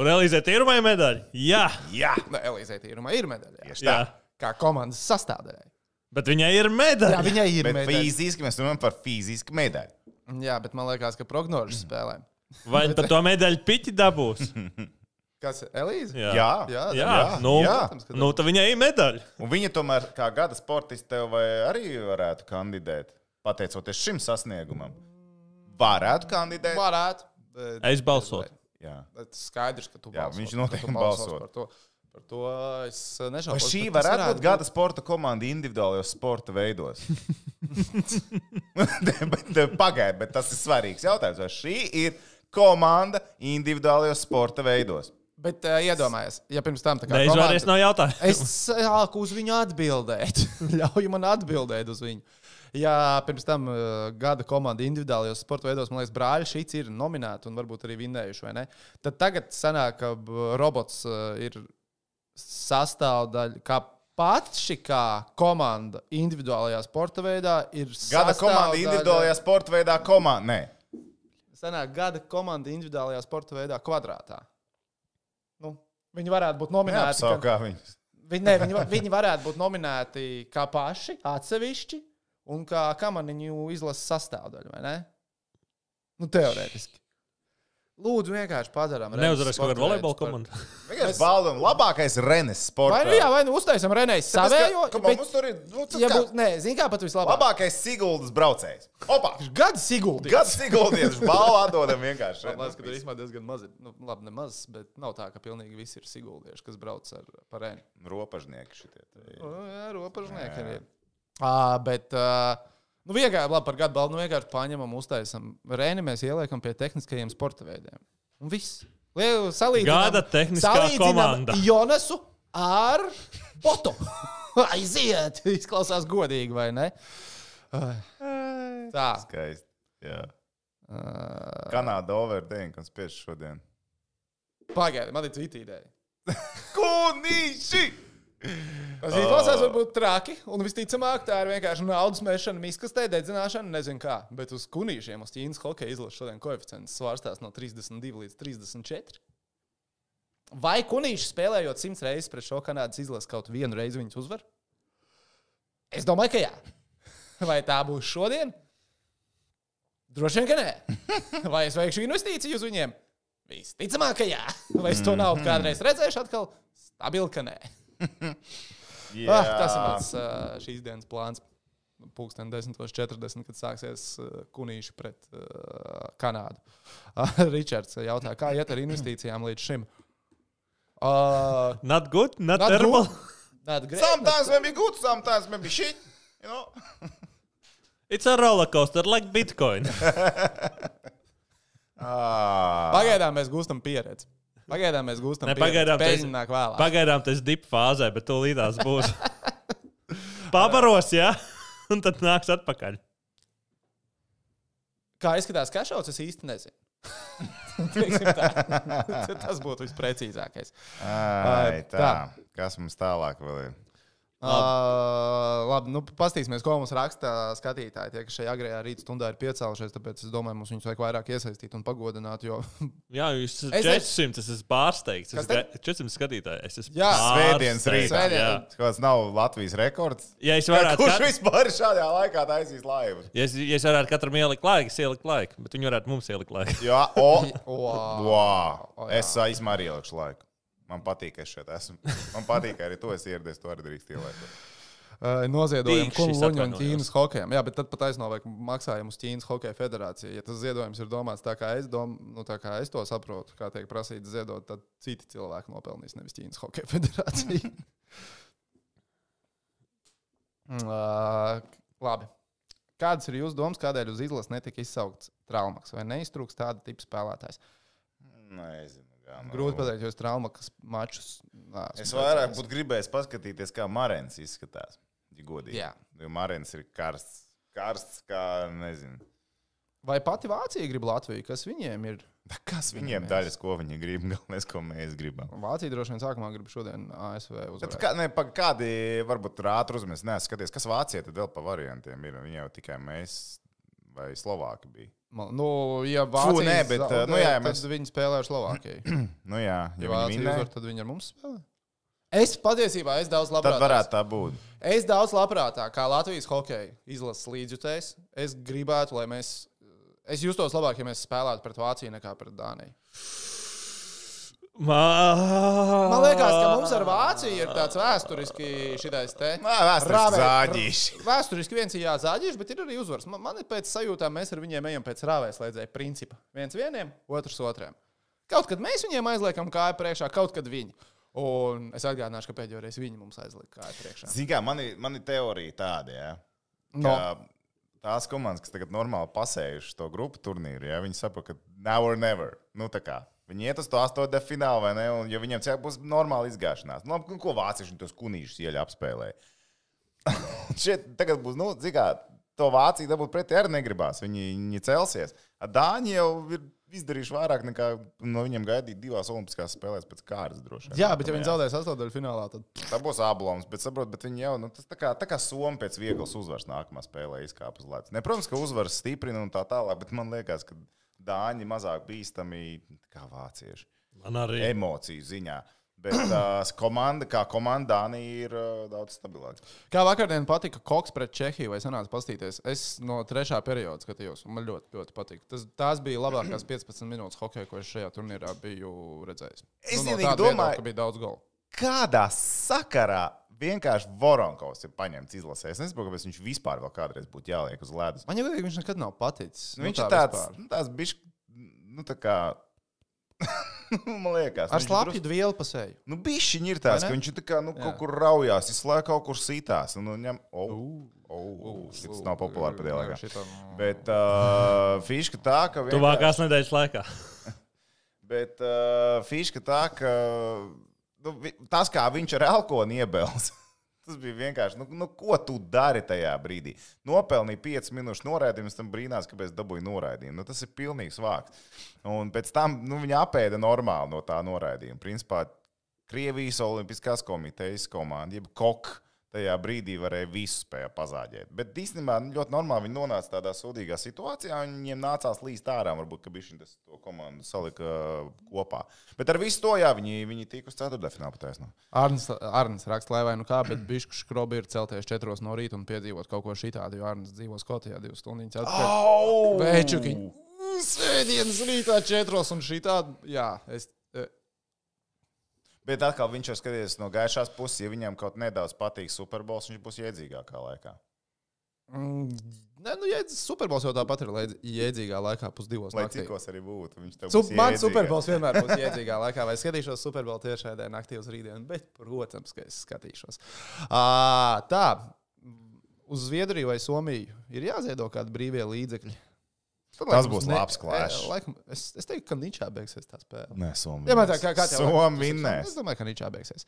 Un Elīzē tīrumai medaļa? Jā. Jā, Nu, Elīzē tīrumā ir medaļa. jā. tieši tā. Jā. Kā komandas sastāvdaļai. Bet viņai ir medaļa. Jā, viņai ir Bet medaļa. fiziski mēs runājam par fizisku medaļu. Jā, bet man liekas, ka prognožu spēlēm. Vai par to medaļu piķi dabūs? Kas ir Elīze? Jā. Jā, Jā, Jā, jā, nu, jā. Nu tad viņai ir medaļa. Un viņa tomēr, kā gada sportists, tev vai arī varētu kandidēt, pateicoties šim sasniegumam. Varētu kandidēt. Varētu. bet- Es balsotu. Jā. Bet skaidrs, ka tu Jā, balsos, viņš noteikti balsos balsot. Par to, par to es nešaubos. Vai šī tas varētu būt gada sporta komanda individuālajos sporta veidos? bet, pagaidiet, bet tas ir svarīgs jautājums. Vai šī ir komanda individuālajos sporta veidos? Bet uh, iedomājies, ja pirms tam tā kā Neizvairies komanda- no jautājuma. Es sāku uz viņu atbildēt. Ļauj man atbildēt uz viņu. Ja pirms tam uh, gada komanda individuālajos sporta veidos, man liekas, brāļi šīs ir nominēti un varbūt arī vinnējuši, vai ne? Tad tagad sanāk, ka robots uh, ir sastāvdaļa, kā pats šī kā komanda individuālajā sporta veidā ir Gada komanda individuālajā sporta veidā komanda. Nē, Sanāk, gada komanda individuālajā sporta veidā kvadrātā. Nu, viņi varētu būt nominēti. neapsauc ka- kā viņus. Viņi, ne, viņi, viņi varētu būt nominēti kā paši, atsevišķi, un kā kamaniņu izlases sastāvdaļa, vai ne? Nu, teorētiski. Lūdzu, vienkārši padarām. Neuzvarēs kaut kāda volejbola komanda. Vienkārši baldam, labākais renes sports. Vai nu, jā, vai nu uztaisam Renēs savējo, Kam bet, mums tur ir? Nu, ja būs, nē, zini kā pat vislabāk. Labākais Siguldas braucējs. Opa! Gada siguldi. Gads Siguldas balvu atdodam vienkārši. Man liekas, ka tur īstenībā diezgan maz ir. Nu, labi, ne maz, bet nav tā, ka pilnīgi visi ir siguldieši, kas brauc ar parēnu. Ropažnieki šitie. Nu, Jā, robežnieki arī. Uh, bet, uh, nu, vienkārši labi par gadu balvu. Nu, vienkārši paņemam, uztaisam. Rēni mēs ieliekam pie tehniskajiem sporta veidiem. Un viss. Lielu salīdzinām- Gada tehniskā salīdzinām komanda. Jonasu ar Botu. Aiziet! Izklausās godīgi, vai ne? Tā. Skaisti. Jā. Uh, Kanāda kas spiež šodien. Pagaidiet, man ir cita ideja. Kunīši! Tas izklausās varbūt traki, un visticamāk tā ir vienkārši naudas mešana, miskastē, dedzināšana, nezinu kā. Bet uz kunīšiem, uz Ķīnas hokeja izlases šodien koeficients svārstās no 32 līdz 34. Vai kunīši spēlējot simts reizes pret šo Kanādas izlasi kaut vienu reizi viņus uzvar? Es domāju, ka jā. Vai tā būs šodien? Droši vien, ka nē. Vai es veikšu investīciju uz viņiem? Visticamāk, ka jā. Vai es to naudu kādreiz redzēšu atkal? Stabili, ka nē. Jā, Ah, tas ir mans uh, šīs dienas plāns. pulksten 10.40, kad sāksies uh, kunīši pret uh, Kanādu. Ričards jautā, kā iet ar investīcijām līdz šim? Uh, Not good, not, Not terrible. good. Not great. Sometimes maybe good, sometimes maybe shit. You know? It's a roller coaster like Bitcoin. Ah. Pagaidām mēs gūstam pieredzi. Pagaidām mēs gūstam Ne, pagaidām tas-. Pagaidām tas ir dip fāzē, bet tūlītās būs. Pabaros, jā, un tad nāks atpakaļ. Kā izskatās kašauts, es īsti nezinu. Tas būtu visprecīzākais. Ai, tā. tā. Kas mums tālāk vēl ir? Uh, labi, nu, paskatīsimies, ko mums raksta skatītāji. Tie, kas šajā agrējā rīta stundā ir piecēlušies, tāpēc es domāju, mums viņus vajag vairāk iesaistīt un pagodināt. Jo... Jā, jūs Es esat 400, es esmu pārsteigts. Es esmu 400 skatītāji. Es esmu Jā. Svētdienas rītā. jā. Tas nav Latvijas rekords. Ja es varētu, Kurš kat... vispār šādā laikā taisīs laivu? ja es, ja es varētu katram ielikt laiku, es ieliku laiku, bet viņi varētu mums ielikt laiku. Jā, o, Wow. wow. O, jā. Es aizmēr ielikšu laiku. Man patīk, ka es šeit esmu. Man patīk, ka arī to es ieradies, to arī drīkst ielikt. Uh, noziedojumi Tīkšķis Kungu un atvainojos. Ķīnas hokejam. Jā, bet tad pat aizno vajag maksājumu uz Ķīnas hokeja federāciju. Ja tas ziedojums ir domāts tā, kā es, dom, nu, tā kā es to saprotu, kā tiek prasīts ziedot, tad citi cilvēki nopelnīs nevis Ķīnas hokeja federācija. uh, labi. Kādas ir jūsu domas, kādēļ uz izlases netika izsaukts traumaks vai neiztrūks tāda tipa spēlētājs? Nezinu. Gan, nu. Grūti pateikt, jo es traumas mačus. nā, Es vairāk būtu gribējis paskatīties, kā Marens izskatās. Ja godīgi. Jā. Jo Marens ir karsts. Karsts, kā nezinu. Vai pati Vācija grib Latviju? Kas viņiem ir? Da Kas viņiem daļas, ko viņi grib, galvenais, ko mēs gribam. Vācija droši vien sākumā grib šodien ASV uzvarēt. kā, ne, pa, kādi varbūt ātri uzmanīgi neskaties, kas Vācijā tad vēl pa variantiem ir? Viņi jau tikai mēs vai Slovāki bija. Nu, ja Vācija nē, bet, zaudē, nu jā, ja tad mēs- viņi spēlē ar Slovākiju. Nu jā, Ja ja Vācija viņi uzvar, tad viņi ar mums spēlē. Es patiesībā es daudz tad labprāt. varētu tā būt. Es daudz labprātāk, kā Latvijas hokeja izlases līdzjutējs, es gribētu, lai mēs. Es justos labāk, ja mēs spēlētu pret Vāciju nekā pret Dāniju. Man liekas, ka mums ar Vāciju ir tāds vēsturiski šitais te. Vēsturiski zāģīši. Vēsturiski viens ir jāzāģīši, bet ir arī uzvars. Man, man ir pēc sajūtām, mēs ar viņiem ejam pēc rāvēslēdzēja principa. Viens vienam, otrs otram. Kaut kad mēs viņiem aizliekam kāju priekšā, kaut kad viņi. Un es atgādināšu, ka pēdējo reizi viņi mums aizlieka kāju priekšā. Zinām, man, ir- man ir teorija tāda, ja, No. tās komandas, kas tagad normāli pasējušas to grupu turnīru, ja, viņi saprot, ka now or never. Nu, tā kā. Viņi iet uz to astotdaļu finālu, vai ne? Un, ja viņiem cilvēki būs normāla izgāšanās, nu, labi, ko vācieši tos kunīšus ieļa apspēlēja. Šeit tagad būs, nu, zigā, to Vāciju dabūt pretī arī negribās. Viņi, viņi celsies. Dāņi jau ir izdarījuši vairāk nekā no viņiem gaidīt divās olimpiskās spēlēs pēc kārtas droši. vien. Jā, bet ja viņi zaudēs astotdaļu finālā, tad Tā būs ablons, bet saprot, bet viņi jau, nu, tas tā kā, tā kā Somija pēc vieglas uzvaras nākamā spēlē izkāpa uz ledus. Ne, protams, ka uzvaras stiprina un tā tālāk, bet man liekas, ka Dāņi mazāk bīstami kā vācieši. Man arī. Emociju ziņā. Bet uh, komanda, kā komanda, Dānija ir uh, daudz stabilāka. Kā vakardien patika Koks pret Čehiju, vai sanāca paskatīties? Es no trešā perioda skatījos, un man ļoti, ļoti patika. Tas, tās bija labākās 15 minūtes hokeja, ko es šajā turnīrā biju redzējis. Es nu, no tāda viedokļa, domāju- ka bija daudz golu. Kādā sakarā vienkārši Voronkovs ir paņemts izlasē? Es nezinu, kāpēc viņš vispār vēl kādreiz būtu jāliek uz ledus. Man jau liekas, viņš nekad nav paticis. Nu, viņš ir tāds, nu, tāds bišķi, nu, tā kā. man liekas, Ar slāpju dvielu pasēju. Nu, bišķiņi ir tāds, Vai ka viņš ir tā kā, nu, Jā. kaut kur raujās, izslēdz kaut kur sitās. Un, un ņem, oh, oh, oh, šis nav populārs pēdējā laikā. Šitam... Bet uh, fiška tā, ka. vienkārši- Tuvākās nedēļas laikā. Bet uh, fiška tā, ka nu, tas, kā viņš ar elkonu iebels. Tas bija vienkārši, nu, nu, ko tu dari tajā brīdī? Nopelnīja 5 minūšu noraidījumu, tam brīnās, kāpēc dabūja noraidījumu. Nu, tas ir pilnīgs vāks. Un pēc tam nu, viņa apēda normāli no tā noraidījuma. Principā Krievijas Olimpiskās komitejas komanda, jeb KOK, tajā brīdī varēja visu spēju pazāģēt. Bet īstenībā nu, ļoti normāli viņi nonāca tādā sūdīgā situācijā, un viņiem nācās līdz ārā. Varbūt, ka viņi to komandu salika uh, kopā. Bet ar visu to, jā, viņi, viņi tika uz ceturtdaļfināla pataisnā. Arns, Arns raksta, lai vai nu kā, bet Bišku skrobi ir celties četros no rīta un piedzīvot kaut ko šitādu, jo Arns dzīvo Skotijā divas stundas atpakaļ. Vēčukiņi. Svētdienas rītā četros un šitādu. Jā, es. Bet atkal viņš jau skaties no gaišās puses, ja viņam kaut nedaudz patīk Superbols, viņš būs iedzīgākā laikā. Mm, Nē, nu, Superbols jau tāpat ir jēdzīgā laikā, pusdivos. Lai cikos arī būtu. Sup, man superbols vienmēr būs jēdzīgā laikā, vai skatīšos superbolu tiešraidē naktī uz rītdienu, bet, protams, ka es skatīšos. À, tā, uz Zviedriju vai Somiju ir jāziedo kādi brīvie līdzekļi. Tad, Tas būs labs clash. e, Laikam, es, es teiktu, ka Ničā beigsies tā spēle. Nē, Somija. Jā, tā kā, kā tev liekas? Somija Es domāju, ka Ničā beigsies.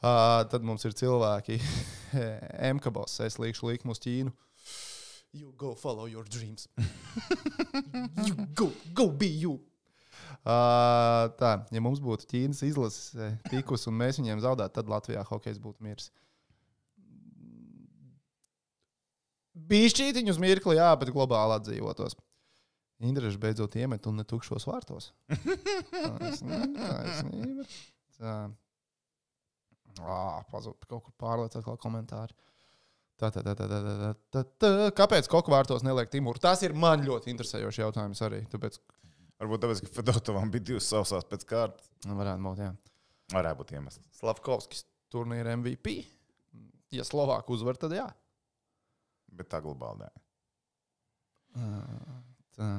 Uh, tad mums ir cilvēki, MKBOS, es līkšu likmu uz Ķīnu. You go follow your dreams. you go, go be you. Uh, tā, ja mums būtu Ķīnas izlases eh, tikus un mēs viņiem zaudētu, tad Latvijā hokejs būtu miris. Bišķītiņu uz mirkli, jā, bet globāli atdzīvotos. Indrišs beidzot iemet un ne tukšos vārtos. Taisnība, taisnība. Tā. Ā, Pazūd kaut kur pārliec atkal komentāri. Tā, tā, tā, tā, tā, tā, tā, tā. Kāpēc koku vārtos neliek Timūru? Tas ir man ļoti interesējošs jautājums arī. Tāpēc, Varbūt tāpēc, ka Fedotovam bija divas sausās pēc kārtas. nu, varētu būt, jā. Varētu būt iemesls. Slavkovskis turnīra MVP. Ja Slovāku uzvar, tad jā. Bet tā globāli. nē. Tā.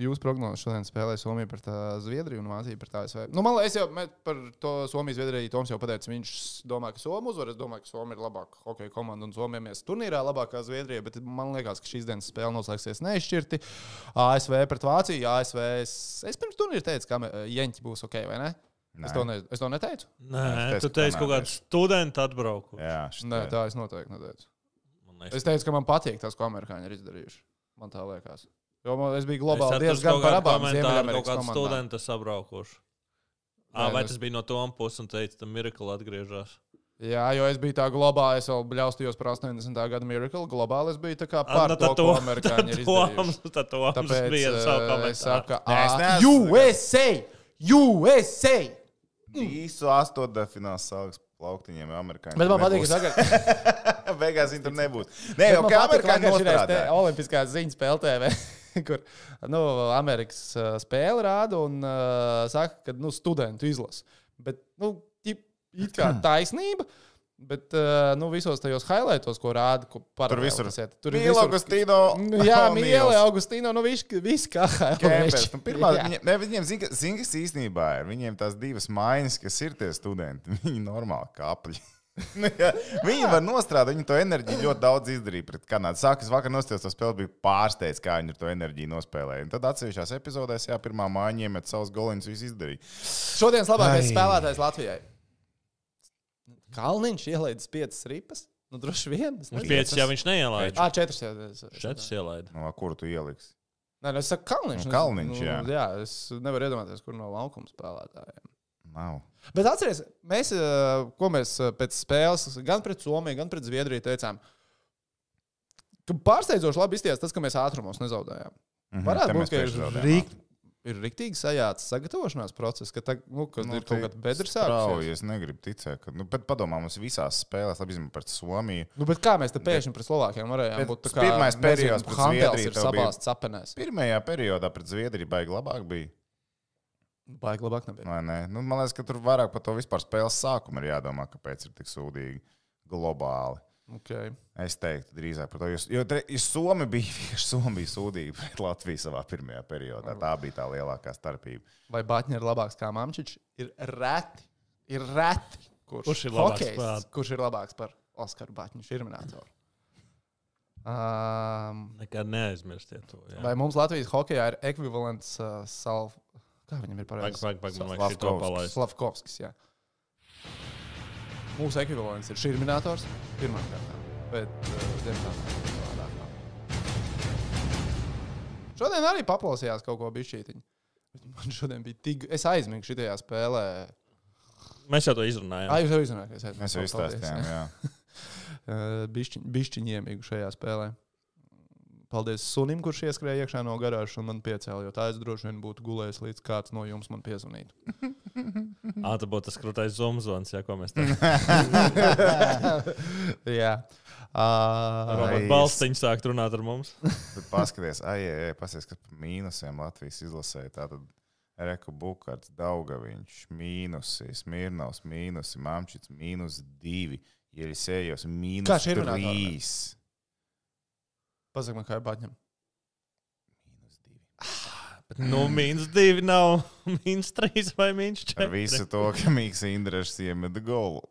Jūs prognozējat, šodien spēlē Somija pret Zviedriju un Vāciju pret ASV. Nu, man liekas, jau par to Somiju Zviedriju Toms jau pateica. Viņš domā, ka Somija uzvar. Es domāju, ka Somija ir labāka hokeja komanda un Somija mēs turnīrā labākā Zviedrija. Bet man liekas, ka šīs dienas spēle noslēgsies neizšķirti. ASV pret Vāciju. ASV es, es pirms turnīra teicu, ka Jeņķi būs ok, vai ne? Nē. Es to, ne, es to neteicu. Nē, Es tu teicu, teici, ka kaut kādu kanādieši. studentu atbrauku. Jā, šitie. Nē, tā es noteikti neteicu. Es teicu, ka man patīk tas, ko amerikāņi ir izdarījuši. Man tā liekas. Jo man, es biju Es globāli atradu diezgan par abām Ziemeļamerikas komandām. students sabraukuši. Nē, À, vai es- tas bija no Toma puses un teica, ka Miracle atgriežas? Jā, jo es biju tā globāli, es vēl bļaustījos par 80. gada Miracle. Globāli es biju tā kā par nu, to, tad ko to- amerikāņi ir izdarījuši. Tad Toms Tāpēc bija eh, savu es komentāru. saku, Nē, es "Ah, neesmu USA! USA! Īsu astotdaļfināls sāks plauktiņiem amerikāņiem. Bet man patīk, ka Beigās viņi tur nebūs. Nē, jau Man kā patīk, amerikāņi ka šī nostrādā. Olimpiskās ziņas spēle TV, kur nu, Amerikas uh, spēle rāda un uh, saka, ka nu, studentu izlasa. Bet, nu, it kā taisnība. Bet uh, nu, visos tajos highlightos, ko rāda, ko Tur visur. paralēli Tur ir Mīl visur- Augustīno. Nu, Jā, O'Neils. mīlēju, Augustīnu. Nu, viņš viss kā Kempers. Nu, pirmā, viņa, ne, viņiem zina, zin, kas īstenībā ir. Viņiem tās divas maiņas, kas ir tie studenti. Viņi normāli kāpļi. Nu, viņi var nostrādāt, viņi to enerģiju ļoti daudz izdarīja pret Kanādu. Sākas vakar nostājos, to spēli bija pārsteigts, kā viņi ar to enerģiju nospēlēja. Un tad atsevišķās epizodēs, jā, pirmā mājiņa iemet savus goliņus, viss izdarīja. Šodienas labākais Ai. spēlētājs Latvijai. Kalniņš ielaidis piecas ripas. Nu, droši vien. es Viņš piecas jau viņš neielaida. Ā, četras es- Četras ielaida. No, kuru tu ieliksi? Nē, nu, es saku, Kalniņš. Nu, Kalniņš, nu, jā. jā. Es nevaru iedomāties, kur no laukuma spēlētājiem. Nav. Bet atcerieties, mēs, eh, ko mēs eh, pēc spēles gan pret Somiju, gan pret Zviedriju teicām, ka pārsteidzoši labi izties tas, ka mēs ātrumos nezaudējām. Mhm, Varētu te būt, ka ir, rik, ir riktīgi sajāts sagatavošanās process, ka, tā, nu, ka nu, ir kaut kāda bedra. Strauji, es negribu ticēt, ka, nu, bet padomā, mums visās spēlēs, labi, izņemot pret Somiju. Nu, bet kā mēs te pēkšņi pret Slovākiem varējām Bet būt? tā kā, pirmais periods pret Zviedriju ir sabāzts sapenēs. Pirmajā periodā pret Zviedriju baigi labāk bija. Baigi labāk nebija. ne? Nu, man liekas, ka tur vairāk par to vispār spēles sākumu ir jādomā, kāpēc ir tik sūdīgi globāli. Okay. Es teiktu, drīzāk par to. Jo, jo, jo Somi bija Somi bija sūdīgi pret Latviju savā pirmajā periodā. Tā bija tā lielākā starpība. Vai Batņa ir labāks kā Mamčičs? Ir reti. Ir reti. Kurš, Kurš ir labāks hokejists, par- Kurš ir labāks par Oskaru Batņu šurminātoru? Um, Nekad neaizmirstiet to. jā. vai mums Latvijas hokeja ir ekvivalents uh, salv... Kā viņam ir pareizi? pag, pag, man šito Slavkovskis. palaist. Slavkovskis, jā. Mūsu ekvivalents ir šurminātors pirmā kārtā. Bet, uh, diemžēl, savādāk nav. Šodien arī paklausījās kaut ko bišķītiņu. Bet Man šodien bija tik. Es aizmigu šajā spēlē. Mēs jau to izrunājām. Ah, jūs jau izrunājāt, Mēs jau izstāstījām, jā. Bišķiņi iemīgu šajā spēlē. Paldies sunim, kurš ieskrēja iekšā no garāžas un man piecēla, jo tā es droši vien būtu gulējis līdz kāds no jums man piezvanītu. Ah, tā būtu tas krūtais zumzons, ja ko mēs tam Jā. Uh, Ai, balstiņu sākt runāt ar mums. Paskaties, ai, ai, ai, paskaties, kas par mīnusiem Latvijas izlasēja. Tātad Reku Bukārts, Daugaviņš, mīnusi, Smirnovs, mīnusi, Mamčits, mīnus divi, Ielisējos, mīnus trīs. Pasaka man, kā ir batņam. Bet, nu, mīnus divi nav mīnus trīs vai mīnus Ar četri. visu to, ka Mikls Indrešs iemet golu.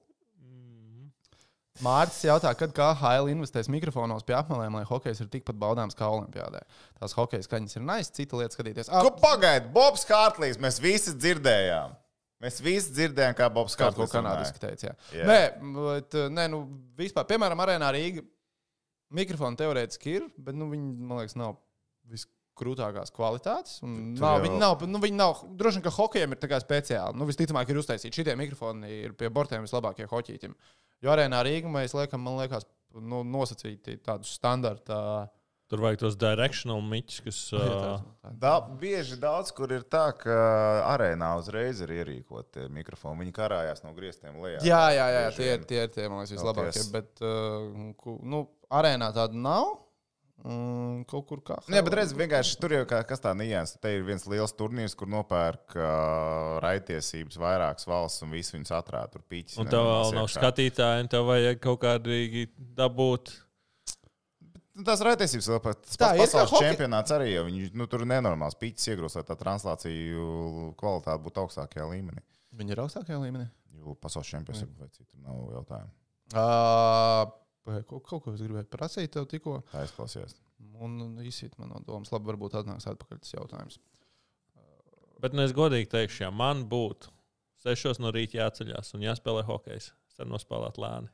Mārcis jautā, kad KHL investēs mikrofonos pie apmelēm, lai hokejs ir tikpat baudāms kā Olimpijādē. Tās hokeja skaņas ir nice, cita lieta skatīties. Ah, Ko pagaidi? Bobs Kārtlīs, mēs visi dzirdējām. Mēs visi dzirdējām, kā Bobs Kaut ko kanādiski teica. Jā. Jā. Nē, bet, nē, nu, vispār, piemēram, arēnā Rīga mikrofoni teorētiski ir, bet nu, viņi, man liekas, nav viskrūtākās kvalitātes. un Tur Nav, jau- viņi nav, nu, viņi nav, droši vien, ka hokejam ir tā kā speciāli. Nu, visticamāk, ir uztaisīti šitie mikrofoni, ir pie bortiem vislabākie hoķītim. Jo arēnā Rīga mēs liekam, man liekas, nu, nosacīti tādus standarta. Tur vajag tos directional miķus, kas. Uh, Da, bieži daudz, kur ir tā, ka arēnā uzreiz ir ierīkoti mikrofoni. Viņi karājās no griestiem lejā. Jā, jā, jā, tie ir tie, ir tie man liekas, vislabākie. Bet, uh, nu, arēnā tāda nav. Mm, kaut kur kā. Nē, bet redziet, vienkārši tur jau kā, kas tā nianses. Te ir viens liels turnīrs, kur nopērk uh, raitiesības vairākas valsts un visi viņus atrāda tur pīķis. un tev vēl nav skatītāji, un tev vajag kaut kādīgi dabūt. Nu, tās raitiesības vēl pat Tā, pasaules čempionāts arī. jau Viņi, nu, tur nenormāls pīķis iegrūst, lai tā translāciju kvalitāte būtu augstākajā līmenī. Viņi ir augstākajā līmenī. Jo pasaules čempions ir vai citur nav jautājumu. Uh, kaut, kaut ko es gribēju prasīt tev tikko. Tā izklausījās. Un un izsīt man no domas. Labi, varbūt atnāks atpakaļ tas jautājums. Bet nu, es godīgi teikšu, ja man būtu sešos no rīta jāceļās un jāspēlē hokejs, tad nospēlēt lēni.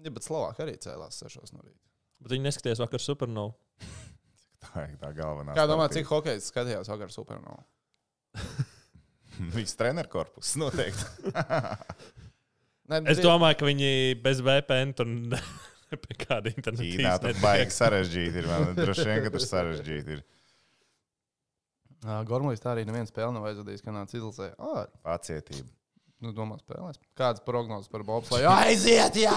Ja, bet Slovākija arī cēlās sešos no rīta. Bet viņi neskatījās vakar supernovu. Tā ir tā galvenā. Kā domā, cik hokejs skatījās vakar supernovā? Viss treneru korpus noteikti. Nē, Es domāju, ka viņi bez VPN tur ne pie kāda interneta Ķīnā tur baigi sarežģīti ir. man Droši vien, ka tur sarežģīti ir. Ā, Gormlis tā arī nevienu spēli nav aizvadījis, ka nāca izlasē. Ah, Pacietība. nu, domā, spēlēs. Kādas prognozes par bobslēju? Aiziet, jā!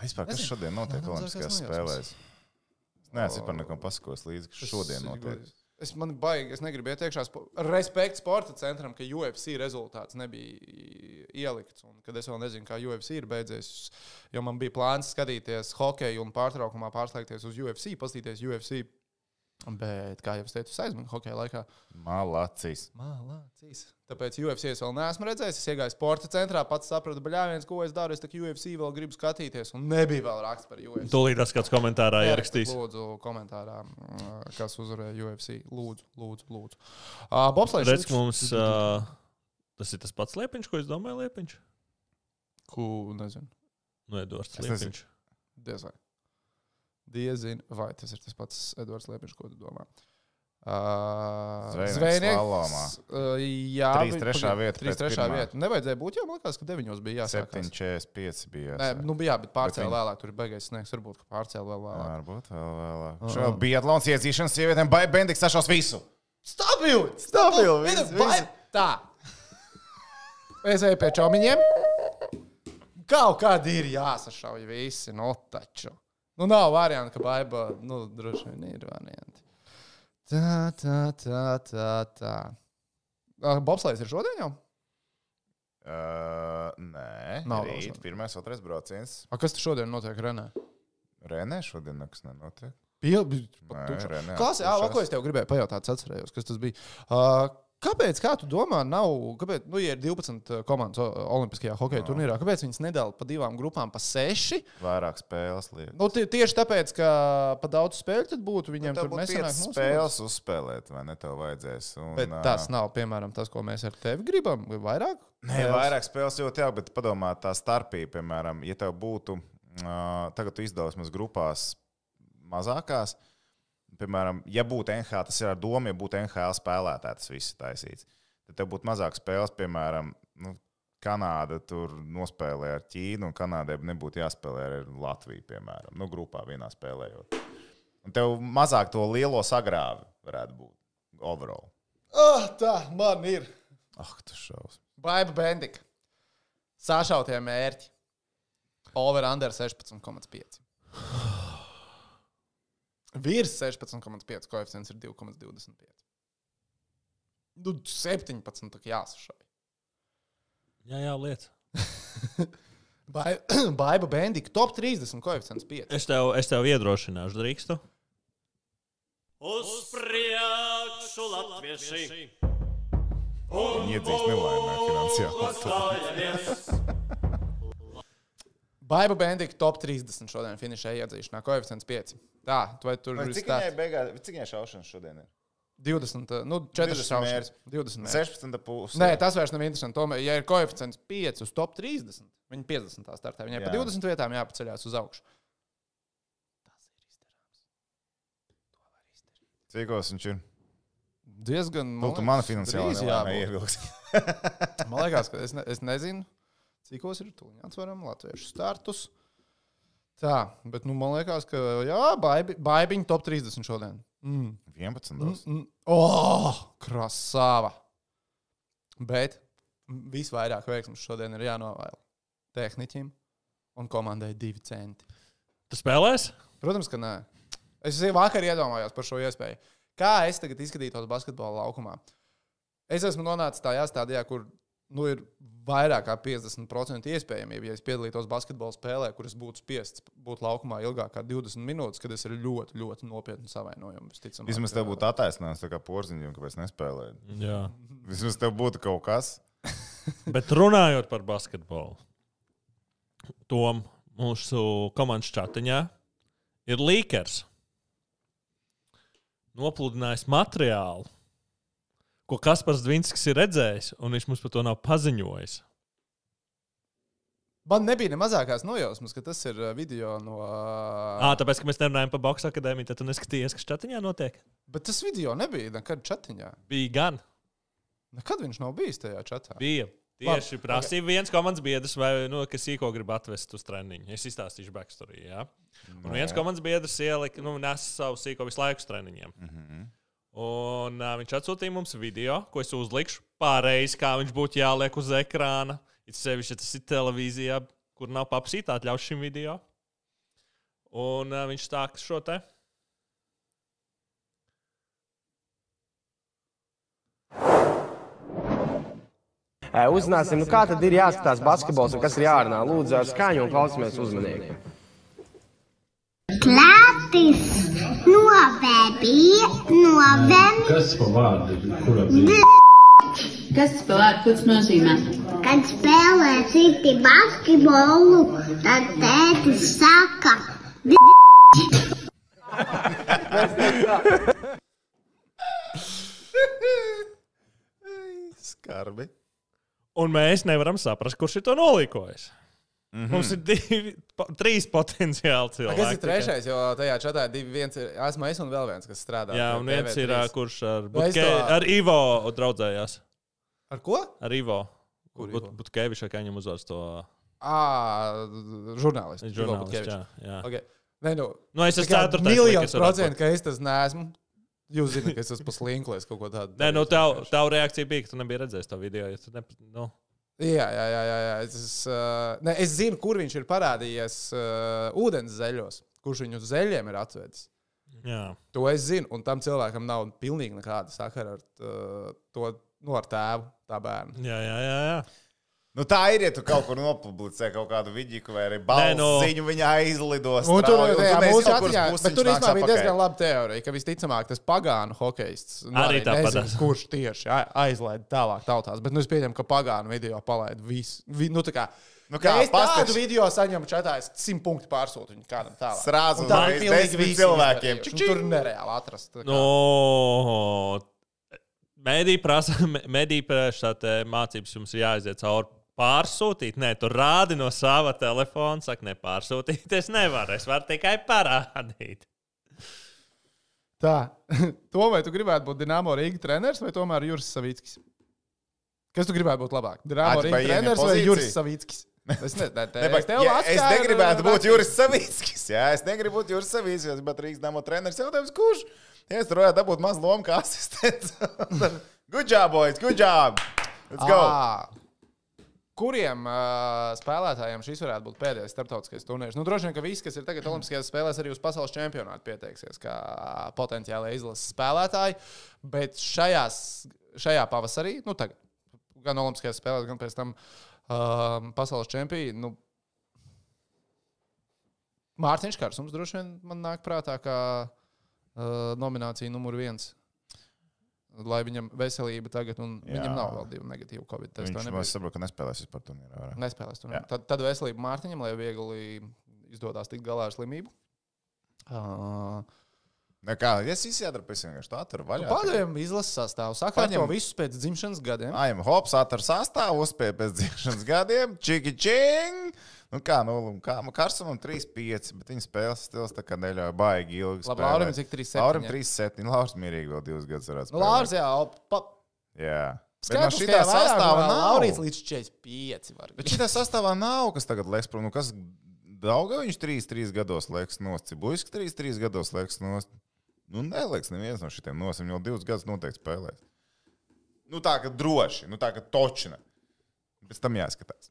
Vispār, kas Nezinu. šodien notiek Olimpiskajās spēlēs? Es neesmu par nekam pasakos līdzi, kas šodien notiek. Es man baigi, es negribu iet iekšā. Respekt sporta centram, ka UFC rezultāts nebija ielikts. Un, kad es vēl nezinu, kā UFC ir beidzies, jo man bija plāns skatīties hokeju un pārtraukumā pārslēgties uz UFC, paskatīties UFC. Bet, kā jau es teicu, es aizminu hokeja laikā. Malacis. Mālācīs. Tāpēc UFC es vēl neesmu redzējis. Es iegāju sporta centrā, pats sapratu, bļāviens, ko es daru. Es kā UFC vēl gribu skatīties, un nebija vēl raksts par UFC. Tūlīt tas kāds komentārā ierakstīs. Lūdzu, komentārā, mm, kas uzvarēja UFC. Lūdzu, lūdzu. lūdzu. Uh, Bobslēdz Redz, mums uh, tas ir tas pats liepiņš, ko es domāju, liepiņš. Ko nezinu. Nu, Edvards. Liepiņš. Diez vai. Diezinu, vai tas ir tas pats Edvards Liepiņš, ko tu domā. Uh, Zvejnieks. Uh, jā, Trīs vi- trešā pagaid, vieta Trīs pēc trešā pirmā. vieta. Nevajadzēja būt, jo man liekas, ka deviņos bija jāsāk. 7,45 bija. Nē, jāsāk. nu bija, bet pārcēlā viņi- vēlāk. Tur ir beigais sniegs. Varbūt, ka pārcēlā vēl vēlāk. Varbūt vēl vēlāk. Ah. Šo biatlons iedzīšanas sievietēm Bai Bendiks sašos visu. Stabili, Viņa viss, vai- Tā. Es eju pie čomiņiem. Kaut kādi ir jāsašauj visi, no taču. Nu, nav variantu, ka baiba, nu, droši vien ir varianti. Tā, tā, tā, tā, tā. Bobslēgs ir šodien jau? Uh, nē, Nav rīt, pirmais, otrais brauciens. A, kas tur šodien notiek Renē? Renē šodien nekas nenotiek. Renē Klasi, jā, ko es tev gribēju pajautāt, atcerējos, kas tas bija. Uh, Kāpēc, kā tu domā, nav, kāpēc, nu, ja ir 12 komandas o- Olimpiskajā hokeja turnīrā, kāpēc viņas nedala pa divām grupām, pa seši? Vairāk spēles liekas. Nu, tie, tieši tāpēc, ka pa daudz spēļu tad būtu viņiem Tev tur nesanāk spēles uzspēlēt, vai ne? Tev vajadzēs. Un, Bet tas nav, piemēram, tas, ko mēs ar tevi gribam. Vai Vairāk? Nē, Spēles? vairāk spēles ļoti jauki, bet padomā tā starpība, piemēram, ja tev būtu, uh, tagad tu izdevos mums grupās mazākās, piemēram, ja būtu NHL, tas ir ar domu, ja būtu NHL spēlētāji, tas viss ir taisīts. Tad tev būtu mazāk spēles, piemēram, nu, Kanāda tur nospēlē ar Ķīnu, un Kanādai nebūtu jāspēlē ar Latviju, piemēram, nu, grupā vienā spēlējot. Un tev mazāk to lielo sagrāvi varētu būt overall. Oh, tā man ir. Ah, tas šausmas. Baiba Bendika. Sašautie mērķi. Over under 16,5. Virs 16,5 koeficients ir 2,25. Nu, 17 tā kā jāsašauj. Jā, jā, lietas. Bai- Baiba Bendika top 30 koeficients 5. Es tev, es tev iedrošināšu, drīkstu. Uz priekšu, latvieši! Viņi iedzīst nelaimē finansiāli. Baiba Bendika top 30 šodien finišēja iedzīšanā koeficients 5. Tā, tu vai tur ir Cik viņai beigās, cik viņai šaušanas šodien ir? 20, nu, 4 20 šaušanas. mērķis. 20 mērķis. 16 puses. Nē, tas vairs nav interesanti. Tomēr, ja ir koeficients 5 uz top 30, viņi 50 startē. Viņai pa Jā. 20 vietām jāpaceļās uz augšu. Cikos viņš ir? Diezgan. Nu, tu mana finansiālā drīz nelaimē jābūt. ievilksi. Man liekas, ka es, ne, es nezinu, cikos ir tuliņā atveram latviešu startus. Tā, bet nu, man liekas, ka jā, baibi, baibiņi top 30 šodien. Mm. 11. Mm, mm. Oh, krasāva! Bet visvairāk veiksmus šodien ir jānovēl tehniķim un komandai divi centi. Tu spēlēsi? Protams, ka nē. Es jau vakar iedomājos par šo iespēju. Kā es tagad izskatītos basketbola laukumā? Es esmu nonācis tajā stadijā, kur nu, ir vairāk kā 50% iespējamība, ja es piedalītos basketbola spēlē, kur es būtu spiests būt laukumā ilgāk kā 20 minūtes, kad es ir ļoti, ļoti nopietni savainojums. Vismaz tev būtu attaisnojums, tā kā porziņš, kāpēc nespēlēji. Jā. Vismaz tev būtu kaut kas. Bet runājot par basketbolu, Tom mūsu komandas čatiņā ir līkers. Nopludinājis materiālu, ko Kaspars Dvinskis ir redzējis, un viņš mums par to nav paziņojis. Man nebija ne mazākās nojausmas, ka tas ir uh, video no. À, tāpēc, ka mēs nerunājam par Box akadēmiju, tad tu neskatījies, kas čatiņā notiek. Bet tas video nebija nekad čatiņā. Bija gan. Nekad viņš nav bijis tajā čatā. Bija. Tieši Labi, prasīja viens komandas biedrs, vai, nu, kas īko grib atvest uz treniņu. Es izstāstīšu backstory. Ja? Un viens komandas biedrs ielika, nu, nes savu sīko visu laiku uz treniņiem. Mm -hmm. Un uh, viņš atsūtīja mums video, ko es uzlikšu pareizi, kā viņš būtu jāliek uz ekrāna. It sevišķi, ja tas ir televīzijā, kur nav papsītā atļauts šim video. Un uh, viņš stāsta šo te. Uzzināsim, nu kā tad ir jāskatās basketbols un kas ir jārunā. Lūdzu, ar skaņu un klausamies uzmanīgi. Klātis novērbija novem, Kas pa vārdu? Kura Kas tas par vārdu? Ko tas nozīmē? kad spēlē citi basketbolu, tad tētis saka, Skarbi. Un mēs nevaram saprast, kurš ir to nolīkojis. Mm -hmm. Mums ir divi, po, trīs potenciāli cilvēki. Kas ir trešais? Jo tajā čatā ir divi. Viens ir esmu es un vēl viens, kas strādā. Jā, un viens TV3. ir, kurš ar, Butke, to- ar Ivo draudzējās. Ar ko? Ar Ivo. Kur But, Ivo? Butkeviča, kā viņam uzvārds to À, žurnālists. Butkevičs. Jā, jā. Okay. Nē, nu, Nu, es esmu ceturtais. Varētu procentu, būt. ka es tas neesmu. Jūs zināt, ka es esmu slinklējis kaut ko tādu. Nē, nu, tev, tev reakcija bija, ka tu nebija redzējis to video. Ja tu ne, nu, Jā, jā, jā. jā, jā. Es, uh, ne, es zinu, kur viņš ir parādījies uh, ūdens zeļos, kurš viņu uz zeļiem ir atvedis. jā. To es zinu, un tam cilvēkam nav pilnīgi nekāda sakara ar uh, to nu, ar tēvu, tā bērnu. Jā, jā, jā, jā. Nu, tā ir, ja tu kaut kur nopublicē kaut kādu vidīku vai arī balstu no. ziņu, viņa aizlidos. Un tur, jā, nezini, mūsu atziņā, bet tur īstenībā bija diezgan laba teorija, ka visticamāk tas pagānu hokejists nu, Arī nezinu, kurš tieši aizlaida tālāk tautās. Bet nu, es pieņemu, ka pagānu video palaida visu. Vi, nu, tā kā, Nu kā, ja es tādu paskaties. video saņemu čatā, es simt punktu pārsūtu viņu kādam tālāk. Srāzu tā ir pilnīgi cilvēkiem. un Tur nereāli atrast. tā kā. No, Mēdī prasa, medī prasa, mācības jums ir jāiziet cauri. Pārsūtīt, nē, tu rādi no sava telefona. Saka, nepārsūtīt. Es nevaru, es varu tikai parādīt. Tā, to vai tu gribētu būt Dienāmo Rīgas treneris vai tomēr Juris Savickis? Kas tu gribētu būt labāk? Dienāmo Rīgas treneris vai? Juris Savickis? Es, ne, ne, ne, Ne, es, tev ja, atskāru es negribētu būt. Juris Savickis. Jā, es negribu būt Juris Savickis. Es gribētu Rīgas dāmas treneris. Jautājums, kurš? Ja es tur varētu dabūt maz lomu kā asistents. good job, boys! Good job! Let's go! Ā, Kuriem uh, spēlētājiem šis varētu būt pēdējais starptautiskais turnīrs? Nu, droši vien, ka visi, kas ir tagad Olimpiskajās spēlēs, arī uz pasaules čempionātu pieteiksies kā potenciāli izlases spēlētāji. Bet šajās, šajā pavasarī, nu, tagad, gan Olimpiskajās spēlēs, gan pēc tam um, pasaules čempionātā, nu, Mārtiņš Kārsums droši vien nāk prātā kā uh, nominācija numur viens. Lai viņam veselība tagad, un Jā. Viņam nav vēl divu negatīvu covid testu. Viņš man nebija? saprot, ka nespēlēs vispār turnīrā. vairāk. Nespēlēs tur. Jā. Tad, tad veselība Mārtiņam, lai viegli izdodas tikt galā ar slimību. Uh, Ne, kā, es pēc vienkārši tā, tur vaļā. Padējām izlases sastāvu. Sakām, Paņem- visus pēc dzimšanas gadiem. Ajam, hops, atver sastāvu, uzspēja pēc dzimšanas gadiem, čiki čing! Nu kā, nu, kā Karsumam 3-5, bet viņa spēles stils tā kā neļauj baigi ilgi. Labi. Laurim cik 3-7, Laurim jā. 3-7, Lauris mierīgi vēl divus gadus varētu Nu, Lārs, jā, pa, Jā. Skaidrs, ka vairāk sastāvā nav. Laurīts līdz 45 var. Bet šitā sastāvā nav, kas tagad liekas prom. Nu, kas Daudzā viņš 3-3 gados liekas nost, Cibuļs 3-3 gados liekas nost. Nu, neliekas neviens no šitiem nost. Viņš jau divus gadus noteikti spēlēs. Nu, tā kā droši, nu, tā kā točina. Pēc tam jāskatās.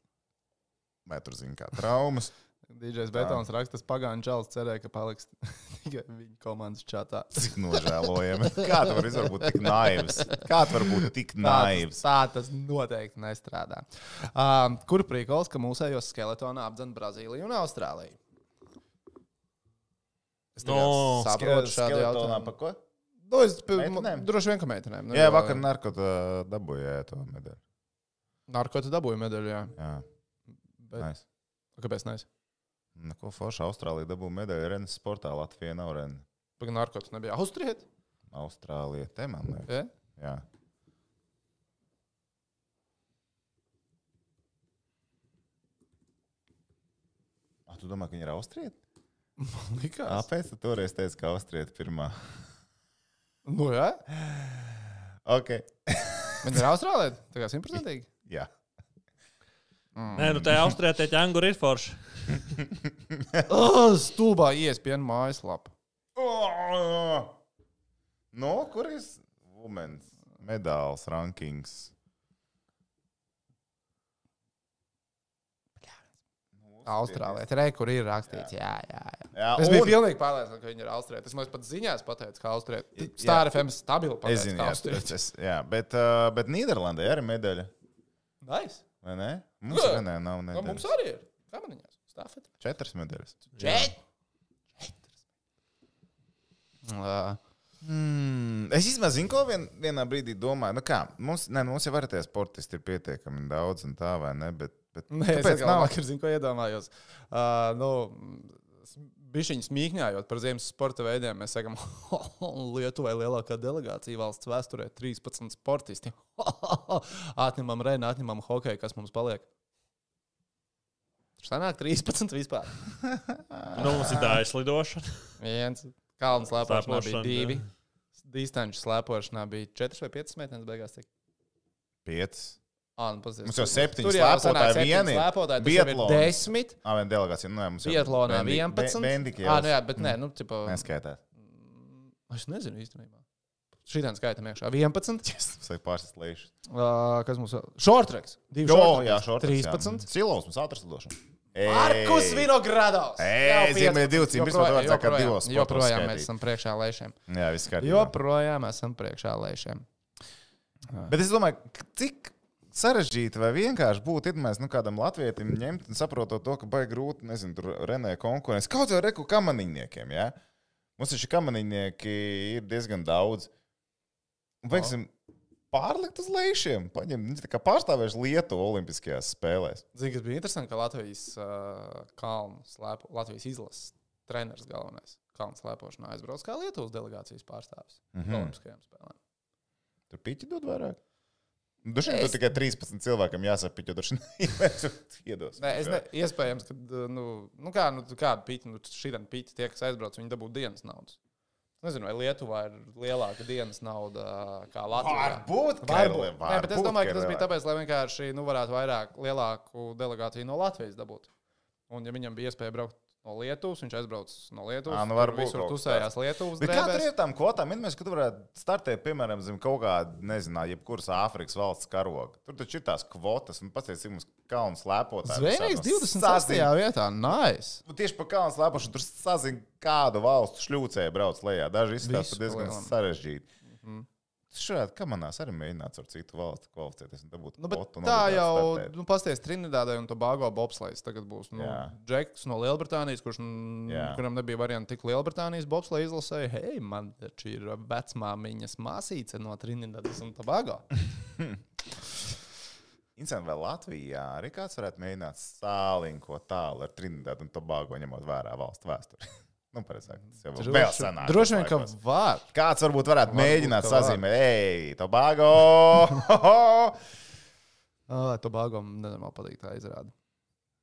Vai tur zina, kā traumas. DJs Betons raksta, ka Pagāns Čāls cerēja, ka paliks tikai viņa komandas čatā. Cik nožēlojami. Kā tu vari būt tik naivs? Kā tu vari būt tik Tā naivs? tā tas noteikti nestrādā. Um, kur prīkols, ka mūsējos skeletonā apdzen Brazīliju un Austrāliju? Es No, saprotu šādu Skeletonā jautājumu. pa ko? Nu, es Meitenēm? droši vien, ka meitenēm. Nu, Jā, jo- vakar narkota dabūjā to medaļu. Narkotika dabūja medaļu, jā. Jā, Bet, nice. kāpēc ne? Nu, ko forši Austrālija dabūja medaļu Renes sportā, Latvija nav Renes. Pagaidām, narkotika nebija Austriet. Austrālija, te man liekas. Ja? Jā. Ah, tu domā, ka viņi ir austrieti? Likās. Kāpēc tu toreiz teici, ka austrieti pirmā? Nu, jā. ok. Viņi ir Austrālijā. Tā kā simtprocentīgi. Jā. Nē, nu tā Austrijā tie ķēnguri ir forši. Oh, stulbā iespēja mājaslapa. Oh! No, kur ir Women's medāls rankings? Austrālijā. Tur ir, kur ir rakstīts. Jā, jā. jā. Jā, Es biju un- pilnīgi pārliecināts, ka viņi ir Austrālijā. Tas man pat ziņās pateica, ka Austrālijā. Stāra FM stabili Es pateica, zinu, ka jā, Austrālijā. es, es, jā bet, uh, bet Nīderlandē arī ir medaļa. Nice. Vai ne? Mums, jā. Nē, nav Nu, mums medaļas. arī ir. Kamaniņās. Stāfet. Četras medaļas. Čet. Uh, Mm, es īstenībā zinu, ko vien, vienā brīdī domāju. Nu kā, mums, ne, mums jau arī tie sportisti ir pietiekami daudz un tā, vai ne? Bet, Bet, Nē, es pēc tam vakar zinu, ko iedomājos. Uh, nu, Bišķiņš mīkņājot par ziemas sporta veidiem, mēs sakām, Lietuvai lielākā delegācija valsts vēsturē - 13 sportisti. atņemam reinu, atņemam hokeju, kas mums paliek. Sanāk 13 vispār. nu, mums ir tā aizlidošana. Viens, kalnu slēpošanā bija divi. Distanču slēpošanā bija 4 vai 5 metienas beigās. Tik. 5. À, nu, pazies, mums jau septiņi slēpotāji vieni. Slēpotāji, Bietlona. Desmit. Ā, vien delegācija. Nu, jā, mums jau. Bietlona 11. Bendiki jau. Ā, nu jā, bet mm. nē, nu, tipo. Neskaitāt. Mm, es nezinu īstenībā. Šitā skaitā iekšā 11. Es domāju, pārsteigšu. Uh, kas mums vēl? Šortreks. Jo, jā, šortreks. 13. Silovs mums atraslidošana. Markus Vinogradovs. Ej, zīmē 200. Mēs varam teikt, ka divos. Joprojām mēs esam priekšā lēšiem. Jā, viss kārtībā. Joprojām esam priekšā lēšiem. Bet es domāju, cik sarežģīti vai vienkārši būtu, ja mēs nu, kādam latvietim ņemt un saprotot to, ka baigi grūti, nezinu, tur Renē konkurence. Kaut jau reku kamaniņniekiem, ja? Mums taču kamaniņnieki ir diezgan daudz. Veiksim, pārlikt uz lejšiem, paņemt, tā kā pārstāvējuši Lietuvu Olimpiskajās spēlēs. Zini, kas bija interesanti, ka Latvijas uh, kalnu slēpo, Latvijas izlases treneris galvenais kalnu slēpošanā aizbrauc kā Lietuvas delegācijas pārstāvis mm. -hmm. Olimpiskajām spēlēm. Tur piķi dod vairāk. Dažiem Es- tikai 13 cilvēkiem jo tur iedos. Nē, es ne, iespējams, ka, nu, nu kā, nu, kāda pīta, nu, šī pīta tie, kas aizbrauc, viņi dabū dienas naudas. Nezinu, vai Lietuvā ir lielāka dienas nauda kā Latvijā. Varbūt, ka Varbūt. Nē, bet es domāju, ka tas bija tāpēc, lai vienkārši nu, varētu vairāk lielāku delegāciju no Latvijas dabūt. Un, ja viņam bija iespēja braukt no Lietuvas, viņš aizbrauca no Lietuvas. Ā, nu varbūt visur tusējās Lietuvas. Bet kā tur drēbēs. ir tām kvotām? Iedomājieties, ka tu varētu startēt, piemēram, zem kaut kāda, nezinu, jebkuras Āfrikas valsts karoga. Tur taču ir tās kvotas, un paskatieties, cik mums kalnu slēpotāji. Zvejnieks visādi, nu, 26. sazin- vietā. Nice. Nu, Tieši par kalnu slēpošanu tur sazina, kādu valstu šļūcēju brauc lejā. Daži izskatās diezgan sarežģīti. Šādi, kā manās arī mēģināts ar citu valstu kvalificēties. un dabūt Nu, kvotu tā jau, startēt. nu, pasties Trinidādai un Tobago bobslēgs. Tagad būs nu. Džeks no Lielbritānijas, kurš, mm, Jā. kuram nebija varianti tik Lielbritānijas bobslēga izlasē. Hei, man taču ir vecmāmiņas māsīca no Trinidadas un Tobago. Interesanti, vai Latvijā arī kāds varētu mēģināt sāliņu ko tālu ar Trinidadu un Tobago ņemot vērā valstu vēsturi. Nu, precīzāk, tas jau būtu vēl senāk. droši vien, ka var. Kāds varbūt varētu Varbūt, mēģināt sazīmēt, ej, Tobago! Ah, Tobago man nenormāli patīk tā izrāda.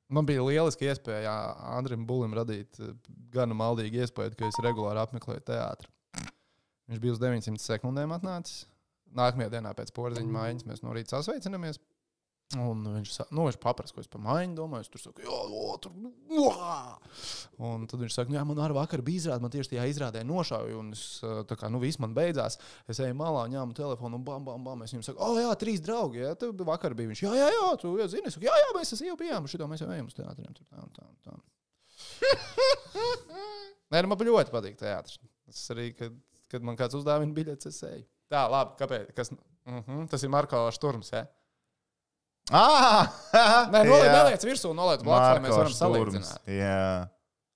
Man bija lieliski iespēja Andrim Bulim radīt eh, gana maldīgu iespēju, ka es regulāri apmeklēju teātri. Viņš bija uz 900 sekundēm atnācis. Nākamajā dienā pēc porziņa mājiņas mēs no rīta sasveicinamies. Un viņš, sa- nu, viņš paprasa, ko es par mājiņu domāju. Es tur saku, jā, o, tur. uā!" Un tad viņš saka, nu, jā, man arī vakar bija izrāde, man tieši tajā izrādē nošauja. Un es, tā kā, nu, viss man beidzās. Es eju malā, ņēmu telefonu un bam, bam, bam. Es viņam saku, oh, jā, trīs draugi. Jā, tu vakar bija viņš. Jā, jā, jā, tu jā, zini. Es saku, jā, jā, mēs esam jau bijām. Šito mēs jau ejam uz teātriem. Tur, tā, tā, tā. Nē, nu, man ļoti patīk teātris. Tas arī, kad, kad man kāds uzdāvina biļetes, es eju. Tā, labi, kāpēc? Kas, uh -huh, tas ir Marko Šturms. Ja? Ah, Nē, noliec, neliec virsū, noliec blakus, lai mēs varam salīdzināt. Jā,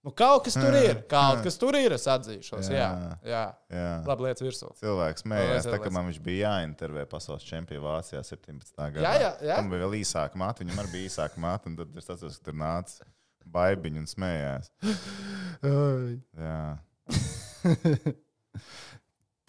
Nu, kaut kas tur ir. Kaut kas tur ir, es atzīšos. Jā, Jā. jā. labi, liec virsū. Cilvēks smējās, tā, ka man viņš bija jāintervē pasaules čempionā Vācijā 17. gadā. Jā, jā, jā. Tam bija vēl īsāka māte, viņam arī bija īsāka māte, un tad es atceros, ka tur nāca baigiņi un smējās. Jā.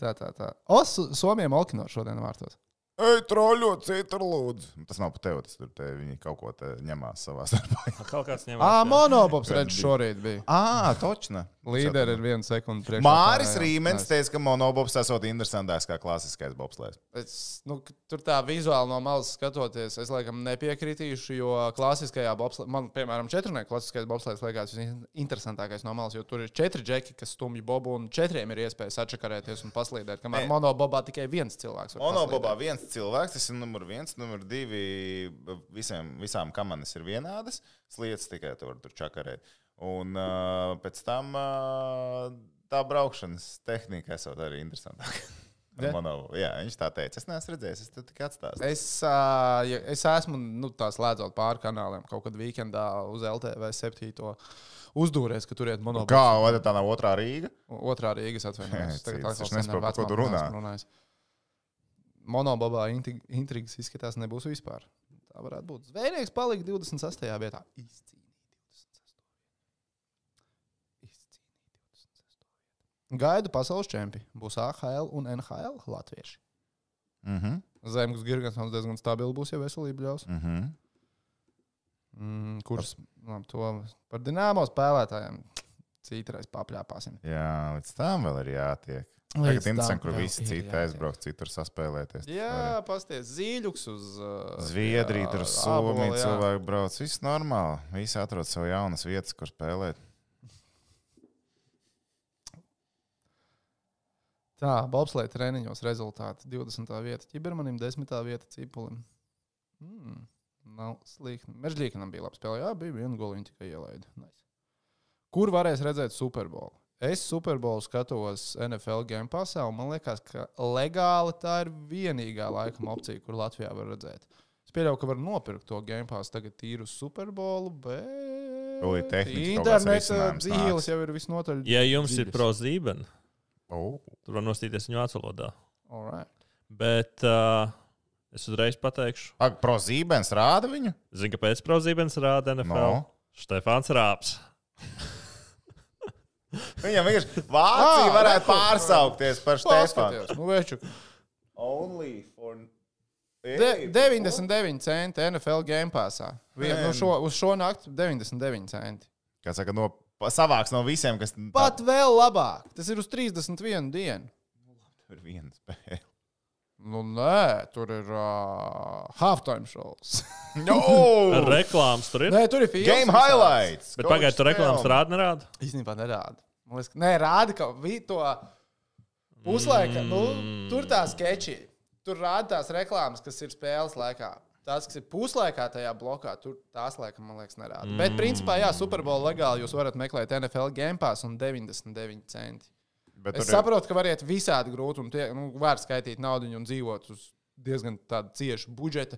Tā, tā, tā. O, Su- Somijam Alkino šodien vārtos. Ej, troļļot, citur lūdzu. Tas nav pat tev, tas tur te viņi kaut ko te ņemās savā starpā. Kaut kāds ņem. Ā, monobobs Kāds redz šorīt bija. Ā, točna. Līderi ir viena sekunde priekšā. Māris pārējām. Rīmenis teica, ka monobobs esot interesantāks kā klasiskais bobslēgs. Es, nu, tur tā vizuāli no malas skatoties, es laikam nepiekritīšu, jo klasiskajā bobslēgā, man, piemēram, četrnieks klasiskais bobslēgs liekas visinteresantākais no malas, jo tur ir četri džeki, kas stumj bobu, un četriem ir iespēja sačakarēties un paslīdēt. Kamēr Nē. monobobā tikai viens cilvēks. Monobobā viens cilvēks, tas ir numur viens, numur divi. Visiem, visām kamanas ir vienādas. Sliedas tikai tur, tur čakarēt. Un uh, pēc tam uh, tā braukšanas tehnika esot arī interesantāka. Mono, jā, viņš tā teica. Es neesmu redzējis, es tev tikai atstāstu. Es, ja- es esmu nu, slēdzot pāri kanāliem kaut kad weekendā uz LTV 7. Uzdūrēs, ka tur ir monopāls. Kā, vai tā nav otrā Rīga? Otrā Tagad cits, atkal es nesaprotu, sen ar par ko tu runā. Monobabā intrig- intrigas izskatās nebūs vispār. Tā varētu būt. Zvejnieks palika 28. vietā. Izcīnīja 26. Izcīnīja 26. Gaidu pasaules čempi. Būs AHL un NHL latvieši. Mhm. Zemgus Girgans diezgan stabili būs, ja veselība ļaus. Mhm. Mm, kurš labi, to par dināmo spēlētājiem citreiz papļāpāsim. Jā, līdz tam vēl ir jātiek. Tagad interesanti, kur visi citi aizbrauc, citur saspēlēties. Jā, pasties zīļuks uz uh, Zviedrija, tur ābolu, jā. cilvēki brauc. Viss normāli. Visi atrod sev jaunas vietas, kur spēlēt. Tā, bobslēga treniņos rezultāti 20. vieta ķibermanim, 10. vieta cipulim. Mm, nav slikti. Mežģīnam bija labi spēlē, jā, bija viena goliņa tikai ielaida. Nice. Kur varēs redzēt Superbolu? Es Superbolu skatos NFL game pasā, un man liekas, ka legāli tā ir vienīgā laikam opcija, kur Latvijā var redzēt. Es pieļauju, ka var nopirkt to game pass tagad tīru Superbolu, bet interneta dzīves jau ir visnotaļ. Ja jums ir dziļas. Oh. tur var nostīties viņu vācu valodā. Alright. Bet uh, es uzreiz pateikšu, Ak, prozīmens rāda viņu? zinu, kāpēc prozīmens rāda NFL. No. Stefāns Rāps. Viņam vienkārši Vācija Ah, varētu pārsaukties par Stefanu. Nu, veču. Only for. De, 99 centi NFL game passā. Vien, Man. nu šo, uz šo nakti 99 centi. Kā saka, no, savāks no visiem, kas Pat vēl labāk. Tas ir uz 31 dienu. tur ir viena spēle. Nu, nē, tur ir uh, halftime shows. No! Reklāmas tur ir. nē, tur ir filmas. Game highlights! Bet pagaidiet, tur reklāmas rāda, nerāda. Īstenībā nerāda. Man liekas, ka- nē, rāda, ka vi to puslaika, nu, tur tā skeči. Tur rāda tās reklāmas, kas ir spēles laikā. Tās, kas ir puslaikā tajā blokā, tur tās laikam, man liekas, nerāda. Bet, principā, jā, Superbowl legāli jūs varat meklēt NFL Game Pass un 99 centi. Bet Es tur ir- saprotu, ka var iet visādi grūti un tie, nu, var skaitīt naudu un dzīvot uz diezgan ciešu budžeta.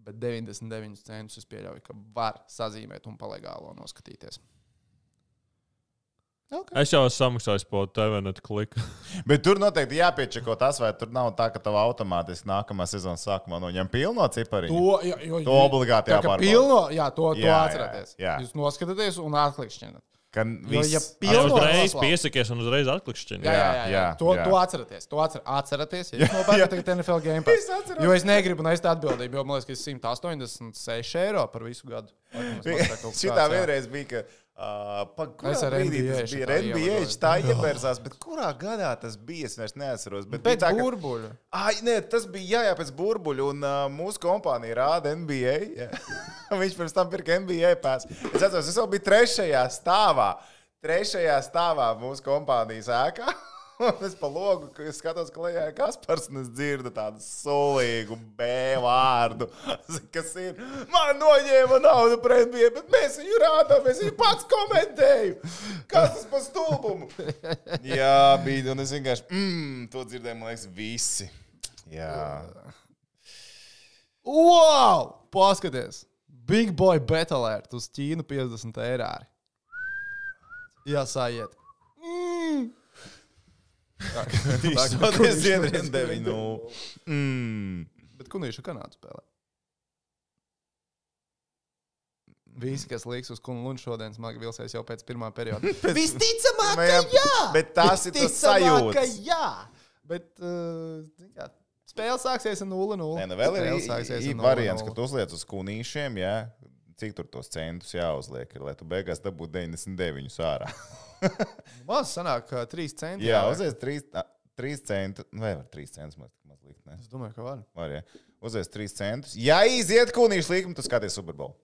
Bet 99 centus es pieļauju, ka var sazīmēt un palegālo noskatīties. Okay. Es jau esmu samaksājis par TV net kliku. Bet tur noteikti jāpiečako tas, vai tur nav tā, ka tev automātiski nākamā sezonas sākumā noņem pilno cipariņu. To, jā, jo, To obligāti jāpārbauda. Pilno, jā, to, to Jā, jā, atcerieties. jā. Jūs noskatāties un atklikšķināt. Ka Jo, ja viss- pilno Uzreiz piesakies un uzreiz atklikšķini. Jā, jā, jā, jā. jā, To, jā. to atcerieties. To atcer, atcerieties. Ja jūs nopērkat tagad NFL game pass. Jo es negribu nest atbildību, jo man liekas, ka es 186 eiro par visu gadu. Šitā jā. vienreiz bija, ka. Uh, Pag, kurā brīdī NBA tas bija? ievadoju. tā ievērsās, bet kurā gadā tas bija? Es vairs neatceros. Bet Pēc tā, ka- burbuļa. Ai, nē, tas bija jā, jā, pēc burbuļa, un uh, mūsu kompānija rāda NBA. Viņš pirms tam pirka NBA pēc. Es atceros, es vēl biju trešajā stāvā. Trešajā stāvā mūsu kompānijas ēkā. Un es pa logu skatos, ka lejā ir Kaspars, un es dzirdu tādu solīgu B vārdu. Kas ir? Man noņēma naudu NBA, bet mēs viņu rādām, es viņu pats komentēju. Kas tas par stulbumu? Jā, bija, un es vienkārši, mmm, to dzirdēju, man liekas, visi. Jā. Wow! Paskaties! Big boy bet alert uz Ķīnu 50 eiro. Jā, sājiet. Tā, tā, Šodien Zviedrijas 9-0. Mm. Bet kunīšu Kanādu spēlē. Visi, kas liks uz lunču šodien, smagi vilsies jau pēc pirmā perioda. Visticamāk, ka Jā, jā! bet tās ir tas sajūtas. jā! Bet uh, kā, spēle sāksies ar 0-0. Nē, nu vēl ir Spēle i- sāksies i- ar 0-0. variants, ka tu uzliec uz kunīšiem, jā. Cik tur tos centus jāuzliek, ir, lai tu beigās dabūtu 99 ārā. Maz sanāk, ka 3 centi. Jā, uzliec 3, 3 centus. Nu, vai var 3 centus maz, maz likt? Ne? Es domāju, ka var. Var, jā. Uzliec 3 centus. Ja iziet kunīšu līkumu, tu skaties Superbowl.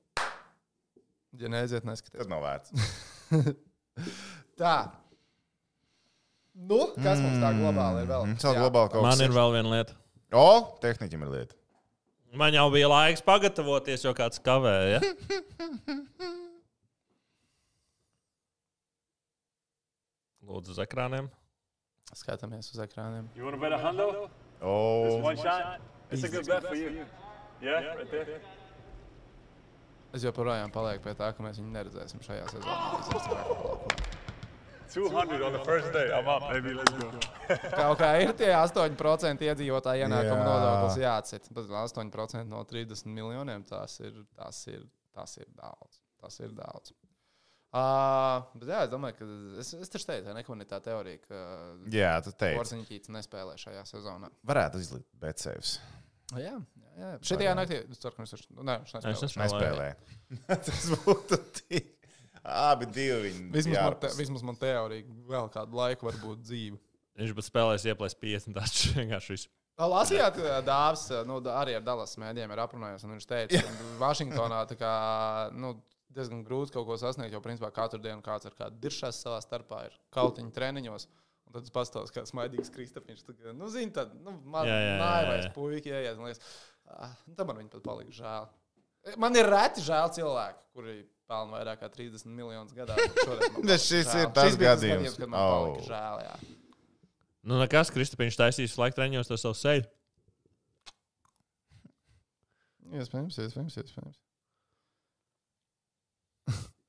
Ja neaiziet, neskaties. Tas nav vērts. Tā. Nu, kas mums tā globāli ir vēl? Mm, Jā. globāli kaut Man kas. ir vēl viena lieta. O, tehniķim ir lieta. Man jau bija laiks pagatavoties, jo kāds kavēja. Lūdzu, uz ekrāniem. Skatāmies uz ekrāniem. You want to bet a hundo? O, One shot? It's a good bet for you. Yeah, right there. Es joprojām palieku pie tā, ka mēs viņu neredzēsim šajā sezonā. 200 on the first day. I'm up, baby. Let's go. Kaut kā ir tie 8% iedzīvotāju ienākuma Jā. nodoklis jāatcit. Bet 8% no 30 miljoniem tas ir, tas ir, tas ir daudz. Tas ir daudz. Uh, bet jā, es domāju, ka es, es taču teicu, ka nekur ir tā teorija, ka jā, tu teici. Porziņķītis nespēlē šajā sezonā. Varētu izlikt Betsavs. Jā, jā, jā. Šitajā naktī es ceru, ka viņš taču- nē, viņš Es nespēlē. esmu- Nespēlē. Tas būtu tik. Abi divi viņi. Vismaz man, te, vismaz man teorija vēl kādu laiku var būt dzīva. Viņš pat spēlēs ieplēst 50. Tas vienkārši viss. Lasījāt, ka Dārzs nu, arī ar Dallas mēdījiem ir aprunājies. un Viņš teica, ka Vašingtonā tā kā, nu, diezgan grūti kaut ko sasniegt, jo principā katru dienu kāds ar kādu diršās savā starpā ir kautiņu treniņos. Un tad es pastāstīju, kā smaidīgs Kristapiņš. tā Nu, zini, tad, nu, man jā. puiši ieiet. Man liekas, ah, nu, tad man viņa pat palika žēl. Man ir reti žēl cilvēki, kuri pelna vairāk kā 30 miljonus gadā. palika šis žēl. ir tas gadījums. kad man palika Oh. žēl. Jā. Nu, nekas, Kristapiņš taisīs laika treniņos to savu seju. Iespējams, iespējams, iespējams.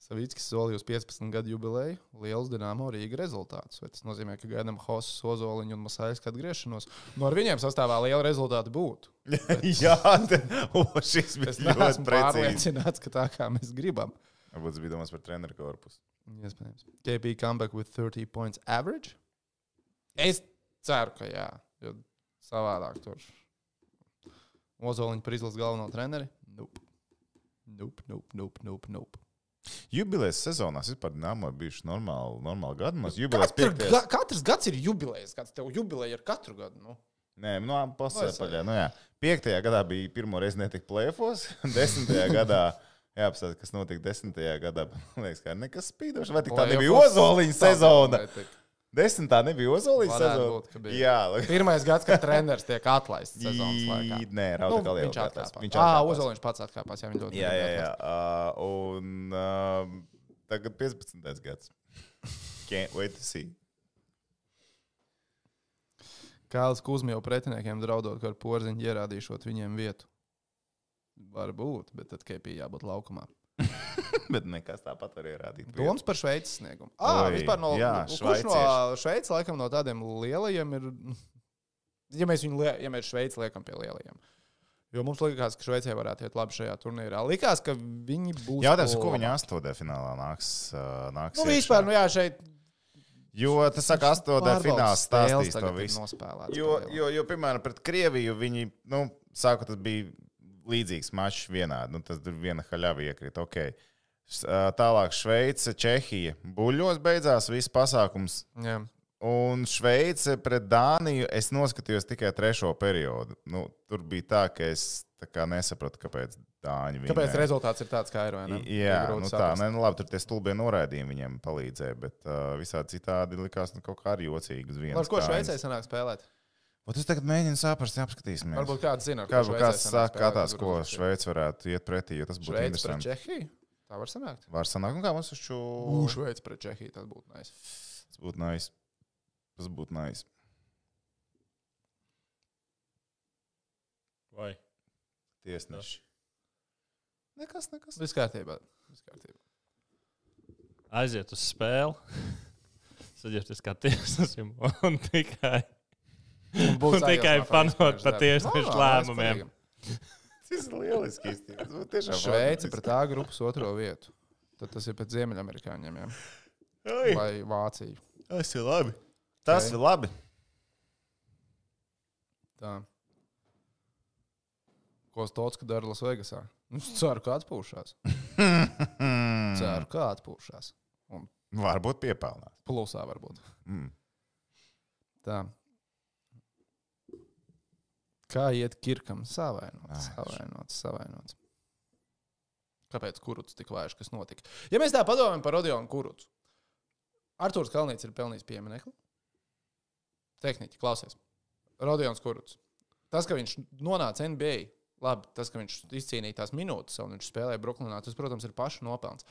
Savīckis solīja uz 15 gadu jubileju liels Dienāmo Rīga rezultāts. Vai tas nozīmē, ka gaidām Hosu, Ozoliņu un Masāļu atgriešanos? Nu, ar viņiem sastāvā liela rezultāti būtu. Jā, te, o, šis bija ļoti pārliecināts, ka tā kā mēs gribam. Varbūt tas bija domāts par treneru korpusu. Iespējams. KB comeback with 30 points average? Es ceru, ka jā. Jo savādāk tur Ozoliņu par izlases galveno treneri. Nope. Nope, nope, nope, nope, nope. Jubilejas sezonās vispār Dāmā bijuši normāli, normāli gadi. Mums jubilejas Katru, piektajās. ga, katrs gads ir jubilejas. Kāds tev jubileja ir katru gadu? Nu. Nē, nu, pasaules Vai paļā. Nu, jā. Piektajā gadā bija pirmo reizi netika plēfos, desmitajā gadā. Jā, kas notika desmitajā gadā. Man liekas, ka nekas spīdošs. Vai tā nebija Ozoliņa sezona? netika. Desmitā nebija ka bija. Jā, Pirmais gads, kad treneris tiek atlaists sezonas laikā. Nē, Rauta Nu, Kalija viņš atkāpās. Viņš Jā, atkāpās. Ozoliņš pats atkāpās. Jā, ļoti Jā, jā, jā. Uh, un uh, tagad 15. gads. Can't wait to see. Kāls Kuzmijau pretiniekiem draudot, ka ar porziņu ierādīšot viņiem vietu. Varbūt, bet tad KP jābūt laukumā. Bet nekas tāpat var ierādīt. Domas par Šveices sniegumu. Ah, Oi, vispār no, jā, nu, kurš no. Šveices laikam no tādiem lielajiem ir. Ja mēs viņu, ja mēs Šveici liekam pie lielajiem. Jo mums likās, ka Šveicē varētu iet labi šajā turnīrā. Likās, ka viņi būs. Jautājums, ko viņi astotē finālā nāks? nāks Nu, vispār, nu jā, šeit. Jo tas saka, fināls spēles stāstīs to visu. Jo, jo, jo, piemēram, pret Krieviju viņi, nu, sāku tas bija līdzīgs mačs vienādi. Nu, tas tur viena haļava iekrita. Okay. Tālāk Šveice, Čehija. Buļļos beidzās viss pasākums. Jā. Un Šveice pret Dāniju es noskatījos tikai trešo periodu. Nu, tur bija tā, ka es tā kā nesapratu, kāpēc Dāņi viņu. Kāpēc rezultāts ir tāds, kā ir? Jā, nu tā, ne, nu labi, tur tie stulbie noraidījumi viņiem palīdzēja, bet uh, visādi citādi likās nu, kaut kā arī jocīgi uz vienas. Ar ko. Šveicē sanāk spēlēt? Ot, es tagad mēģinu saprast, apskatīsimies. Varbūt kāds zina, Kāds, kāds kā tāds, tad ko Šveice varētu iet pretī, jo tas būtu interesanti. Čehiju? Tā var sanākt. Var sanākt, un kā mums uz šo Šveice pret Čehiju, tas būtu nice. Tas būtu nais. Tas būtu nais. Vai? Tiesneši. Nekas, nekas. Viss kārtībā. Viss kārtībā. Aiziet uz spēli. Saģērbties kā tiesnesim un tikai, Un tikai darbu. tiesnešu Normāli, lēmumiem. Tas ir lieliski. Šveice pret A grupas otro vietu. Tad tas ir pēc Ziemeļamerikāņiem. Oi, Vai Vācija. Tas ir labi. Tas Ok. ir labi. Tā. Ko Stotska dara Lasvegasā? Nu, Es ceru, ka atpūšās. Ceru, ka atpūšās. Un Varbūt piepelnās. plusā varbūt. Mm. Tā. Kā iet Kirkam? Savainots, Ai, savainots, savainots. Kāpēc Kuruts tik vājš, kas notika? Ja mēs tā padomājam par Rodionu Kurucu, Arthurs Kalnīts ir pelnījis pieminekli. Tehniski, klausies. Rodions Kuruts. Tas, ka viņš nonāca NBA, labi, tas, ka viņš izcīnīja tās minūtes un viņš spēlēja Brooklynā, tas, protams, ir paša nopelns.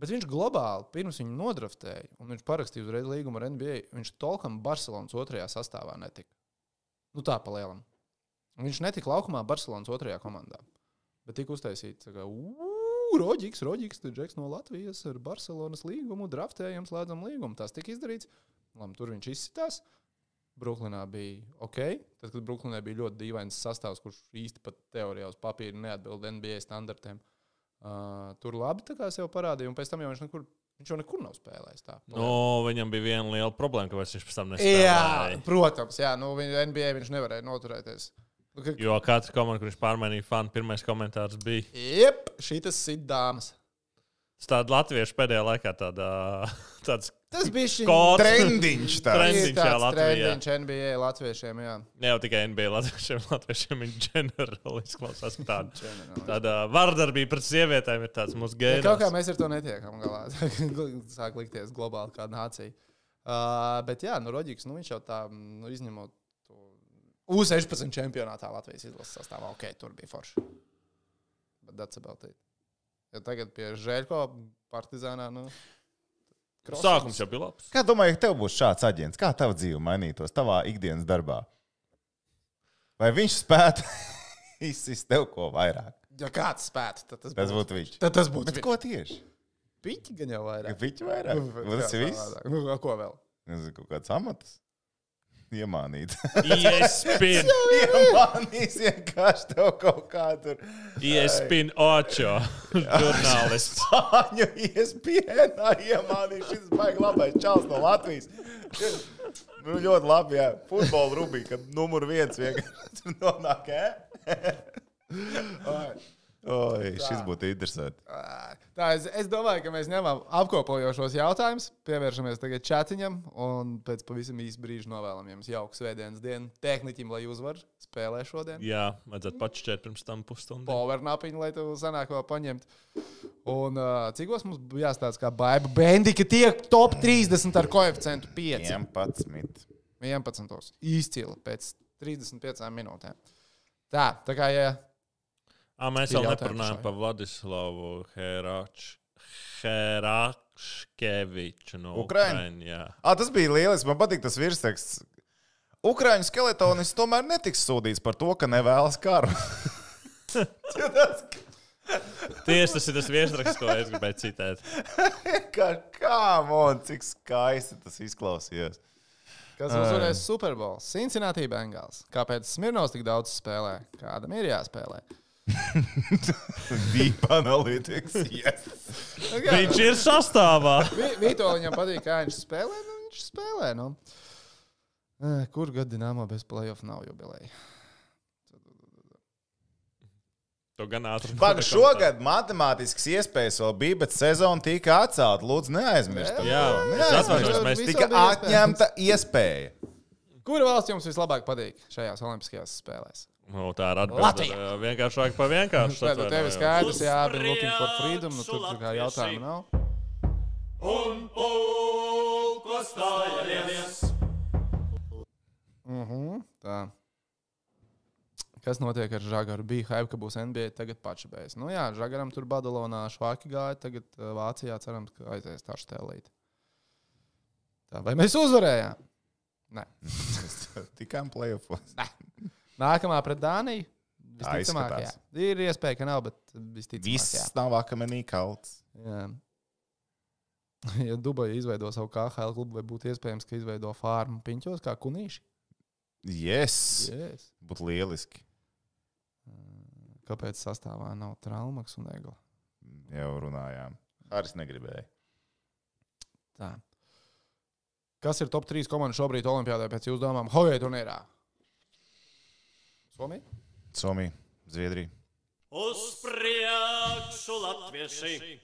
Bet viņš globāli, pirms viņa nodraftēja, un viņš parakstīja uzreiz līgumu ar NBA, viņš tolkam Barcelonas otrajā sastāvā netika. Nu tā pa lielam. Viņš netika laukumā Barcelonas otrajā komandā. Bet tika uztaisīts, ka, Roģiks, Roģiks, Džeks no Latvijas ar Barcelonas līgumu, draftējam, slēdzam līgumu. Tas tika izdarīts. Labi, tur viņš izsitās. Brooklynā bija ok. Tad, kad Brooklynā bija ļoti dīvains sastāvs, kurš īsti pat teorijā uz papīra neatbild NBA standartiem. Uh, tur labi sev parādīja, un pēc tam jau viņš nekur, viņš jau nekur nav spēlējis. Tā, No, viņam bija viena liela problēma, ka viņš pēc tam Jā, nespēlēja. protams, jā, nu, NBA viņš nevarēja noturēties. Ka- Jo katra komanda, kur viņš pārmainīja fanu, pirmais komentārs bija. Jep, šīs ir dāmas. Tas tāds latviešu pēdējā laikā tādā, tāds Tas bija šis. Trendiņš tāds. Trendiņš, jā, Latvijā. Trendiņš NBA latviešiem, jā. Ne jau tikai NBA latviešiem, latviešiem ir ģenerāli izklausās. Tāda, tāda vardarbība pret sievietēm ir tāds mūsu Ja kaut kā gēns. mēs ar to netiekam galā. Sāk likties globāli kā nācija. Uh, bet jā, nu, Roģiks, nu, viņš jau tā, nu, izņemot U16 čempionātā Latvijas izlases sastāvā, ok, tur bija forši. Bet that's about it. Ja tagad pie Žēļko partizānā, nu. Sākums jau bija labs. Kā domāju, ka tev būs šāds aģents? Kā tava dzīve mainītos tavā ikdienas darbā? Vai viņš spētu izsist tev ko vairāk? Ja kāds spētu, tad tas, Tas būtu viņš. Tad tas būtu Bet ko tieši? Piķi gan jau vairāk. Viņš vairāk. Nu, Vai Tas ir viss. Nu, a, ko vēl? Nezinu, kaut kāds amats. Iemānīt. ESPN, Iemānīs vienkārši tev kaut kādu ESPN 8 žurnālists. spāņu iespienā iemānīt. Šis baigi labais čals no Latvijas. Nu, ļoti labi, jā. Futbola rubī, kad numur viens vienkārši tur nonāk, ē? Oi, šis būtu interesanti. Tā, es, es domāju, ka mēs ņemam apkopojošos jautājumus, pievēršamies tagad čatiņam, un pēc pavisam īsa brīža novēlam jums jauku svētdienas dienu. Tehniķim, lai uzvar, spēlē šodien. Jā, vajadzētu pačķert pirms tam pusstundu. Powernapiņu, lai tu sanāk vēl paņemt. Un uh, cikos mums bija jāstāsta, kā Baiba Bendika tiek top 30 ar koeficientu 5. 11. 11. Izcili pēc 35 minūtēm. Tā, tā kā, ja À, mēs vēl neparunājam par Vladislavu Herač, Heračkeviču no. Ah, tas bija lieliski. Man patīk tas virsraksts. Ukrāņu skeletonis tomēr netiks sūdīts par to, ka nevēlas karu. Tieši tas ir tas viesraksts, ko es gribēju citēt. kā kā man, cik skaisti tas izklausījās. Kas uzvarēs Super Bowl? Cincinnati Bengals. Kāpēc Smirnovs tik daudz spēlē? Kādam ir jāspēlē? Deep analytics. Yes. Nu, kā, Viņš ir sastāvā. Vi- Vito viņam patīk, kā viņš spēlē. Nu, viņš spēlē. Nu. Kur gadu Dienāmo bez playoff nav jubileja? To gan ātri. Pag, šogad matemātiskas iespējas vēl bija, bet sezona tika atcelta. Lūdzu, neaizmirstiet. Jā, atvainojos, mēs Tika atņemta iespēja. Kura valsts jums vislabāk patīk šajās Olimpiskajās spēlēs? Nu, tā ir atbilde. Latvija. Vienkāršāk par vienkāršu. Nē, nu, tev ir skaidrs, jā, bija looking for freedom. Nu, tur tā kā jautājumu nav. Mhm, tā. Kas notiek ar Žagaru? Bija hype, ka būs NBA, tagad paši beidz. Nu jā, Žagaram tur Badalonā švaki gāja, tagad uh, Vācijā cerams, ka aizies tā štelīt. Tā, vai mēs uzvarējām? Nē. Tikām playoffs. Nākamā pret Dāniju? Visticamāk, jā. Ir iespēja, ka nav, bet visticamāk, Viss jā. nav akmenī kalts. jā. Ja Dubaja izveido savu KHL klubu, vai būtu iespējams, ka izveido farmu piņķos kā kunīši? Yes. Yes. Būtu lieliski. Kāpēc sastāvā nav traumaks un egla? Jau runājām. Haris negribēja. Tā. Kas ir top 3 komandas šobrīd Olimpijādē pēc jūsu domām? Hojoja turnīrā. Somija? Somija, Zviedrija. Uz priekšu latvieši!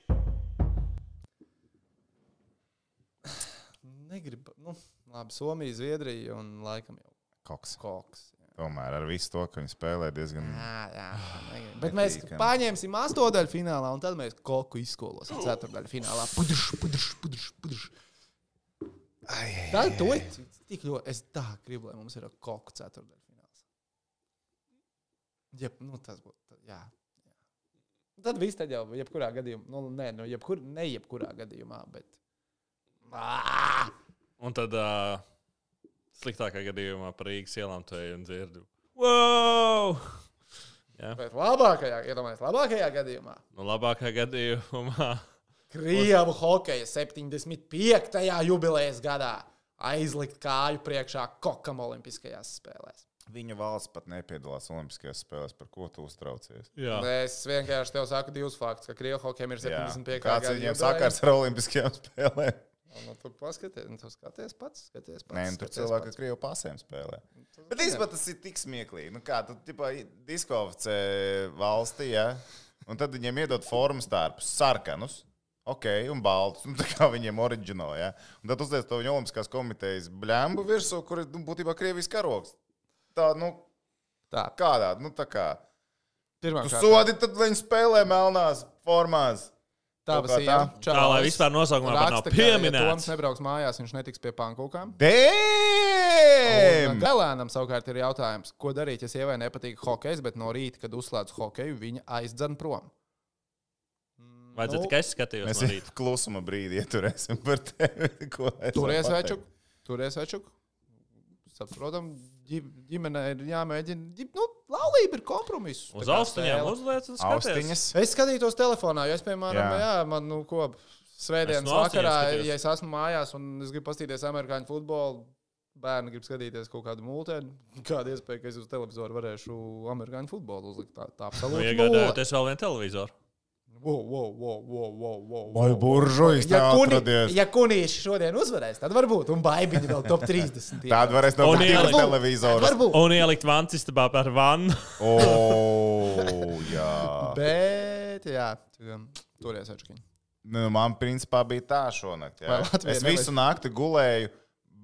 Negribu. Nu, labi, Somija, Zviedrija un laikam jau Koks. Koks. Tomēr ar visu to, ka viņi spēlē diezgan. Jā, jā. negribu. Bet mēs paņemsim astotdaļu finālā, un tad mēs koku izskolosim ceturtdaļu finālā. Pudrš, pudrš, pudrš, pudrš. Tā ir to. Es tā gribu, lai mums ir koku ceturtdaļu fināls. Jeb, nu, tas būtu. Jā. jā. Tad viss tad jau, jebkurā gadījumā, nu, nē, nu, jebkur, ne jebkurā gadījumā, bet. Ā! Un tad uh, sliktākā gadījumā par Rīgas ielām to ej un dzirdu. Wow! Jā, Bet labākajā, iedomājieties, labākajā gadījumā. nu labākā gadījumā. Krievu hokeja 75. jubilejas gadā aizlikt kāju priekšā kokam Olimpiskajās spēlēs. Viņa valsts pat nepiedalās Olimpiskajās spēlēs, par ko tu uztraucies. Jā, Es vienkārši tev saku divus faktus, ka Krievu hokejam ir Jā. 75. Kāds gada viņiem jubileja. sakars ar Olimpiskajām spēlēm? Nu, tu paskaties, nu, tu skaties pats. Skaties pats Nē, nu, tur cilvēki ar krievu pasēm spēlē. Bet īstenībā tas ir tik smieklīgi. Nu, kā tu tipā diskvalificē valstī, ja? un tad viņiem iedod formas tārpus, sarkanus. Ok, un baltus. Nu, tā kā viņiem oriģināli. Ja? Un tad uzliek to viņa Olimpiskās komitejas bļēmu virsū, kur ir nu, būtībā Krievijas karoks. Tā, nu, Tā, kādā, nu, tā kā. pirmā Tu sodi, tad viņi spēlē melnās formās. Kā īra. tā. lai vispār nosaukumā pat nav Raksta, ka, ja Toms pieminēts. nebrauks mājās, viņš netiks pie pankūkām. Dēm! Galēnam savukārt ir jautājums, ko darīt, ja sievai nepatīk hokejs, bet no rīta, kad uzslēdz hokeju, viņa aizdzen prom. Vajadzētu Nu, tikai es skatījos Mēs no rīta. klusuma brīdi ieturēsim par tevi. Ko es Turies večuk, turies večuk. Saprotam, ģimenē ir jāmēģina. ģi- Nu, laulība ir kompromiss. Uz Tā kā austiņām uzliec un skaties. Austiņas. Es skatītos telefonā, jo es, piemēram, jā. Jā. Man, nu, ko, svētdienas no vakarā, skatījos. ja es esmu mājās un es gribu paskatīties amerikāņu futbolu, bērni grib skatīties kaut kādu mūteni, kāda iespēja, ka es uz televizoru varēšu amerikāņu futbolu uzlikt. Tā, tā Nu, absolūti. nulle. iegādājoties vēl vienu televizoru. Wow, wow, wow, wow, wow, wow, Vai buržujas Ja, kuni, atradies? ja kunīši šodien uzvarēs, tad varbūt, un baigiņi vēl top 30. Tāda varēs nopirkt ielikt- divas televizoras. Varbūt. Un ielikt vancistabā par vannu. O, jā. Bet, jā, um, turies atšķiņi. Nu, man principā bija tā šonakt. Es visu nakti gulēju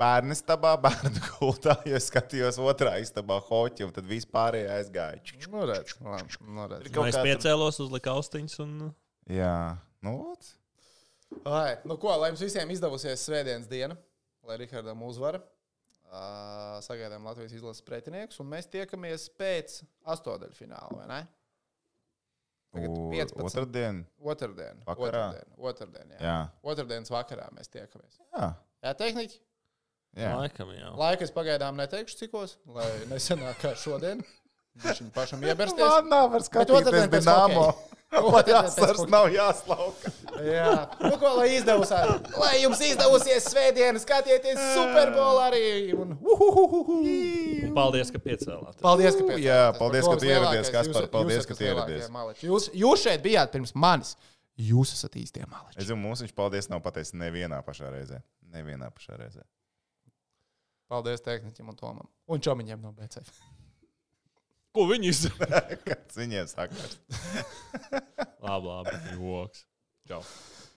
bērnu istabā, bērnu gultā, jo skatījos otrā istabā hoķi, un tad vispārējie aizgāja. Nu, redz, labi, nu, redz. Kaut Es piecēlos, uzliku austiņas un Jā, nu, ot. Ai, nu ko, lai jums visiem izdevusies svētdienas diena, lai Rihardam uzvara. Uh, sagaidām Latvijas izlases pretinieks, un mēs tiekamies pēc astotdaļu fināla, vai ne? Tagad U- 15. Otrdien. Otradien. Vakarā? Otradien, otradien jā. Jā. Otradienas vakarā mēs tiekamies. Jā. Jā, tehniķi? Jā. Laikam jau. Laika es pagaidām neteikšu, cikos, lai nesenāk kā šodien. Viņu pašam iebersties. Man nav otrdien skatīties asars hokeja. nav jāslauka. Jā, nu ko, lai izdevusies. Lai jums izdevusies svētdiena, skatieties Superbolu arī. Un, uhuhuhu. Un Paldies, ka piecēlāt. Paldies, ka pēc Jā, paldies, ka ieradies, Kaspar, paldies, ka ieradies. Jūs, jūs šeit bijāt pirms manis. Jūs esat īstie maleči. Es zinu, mums viņš paldies nav pateicis nevienā pašā reizē. Nevienā pašā reizē. Paldies tehniķim un Tomam. Un čomiņiem no BCF. Ko viņi izdarīja? Kāds viņiem saka? labi, labi. Joks. Čau.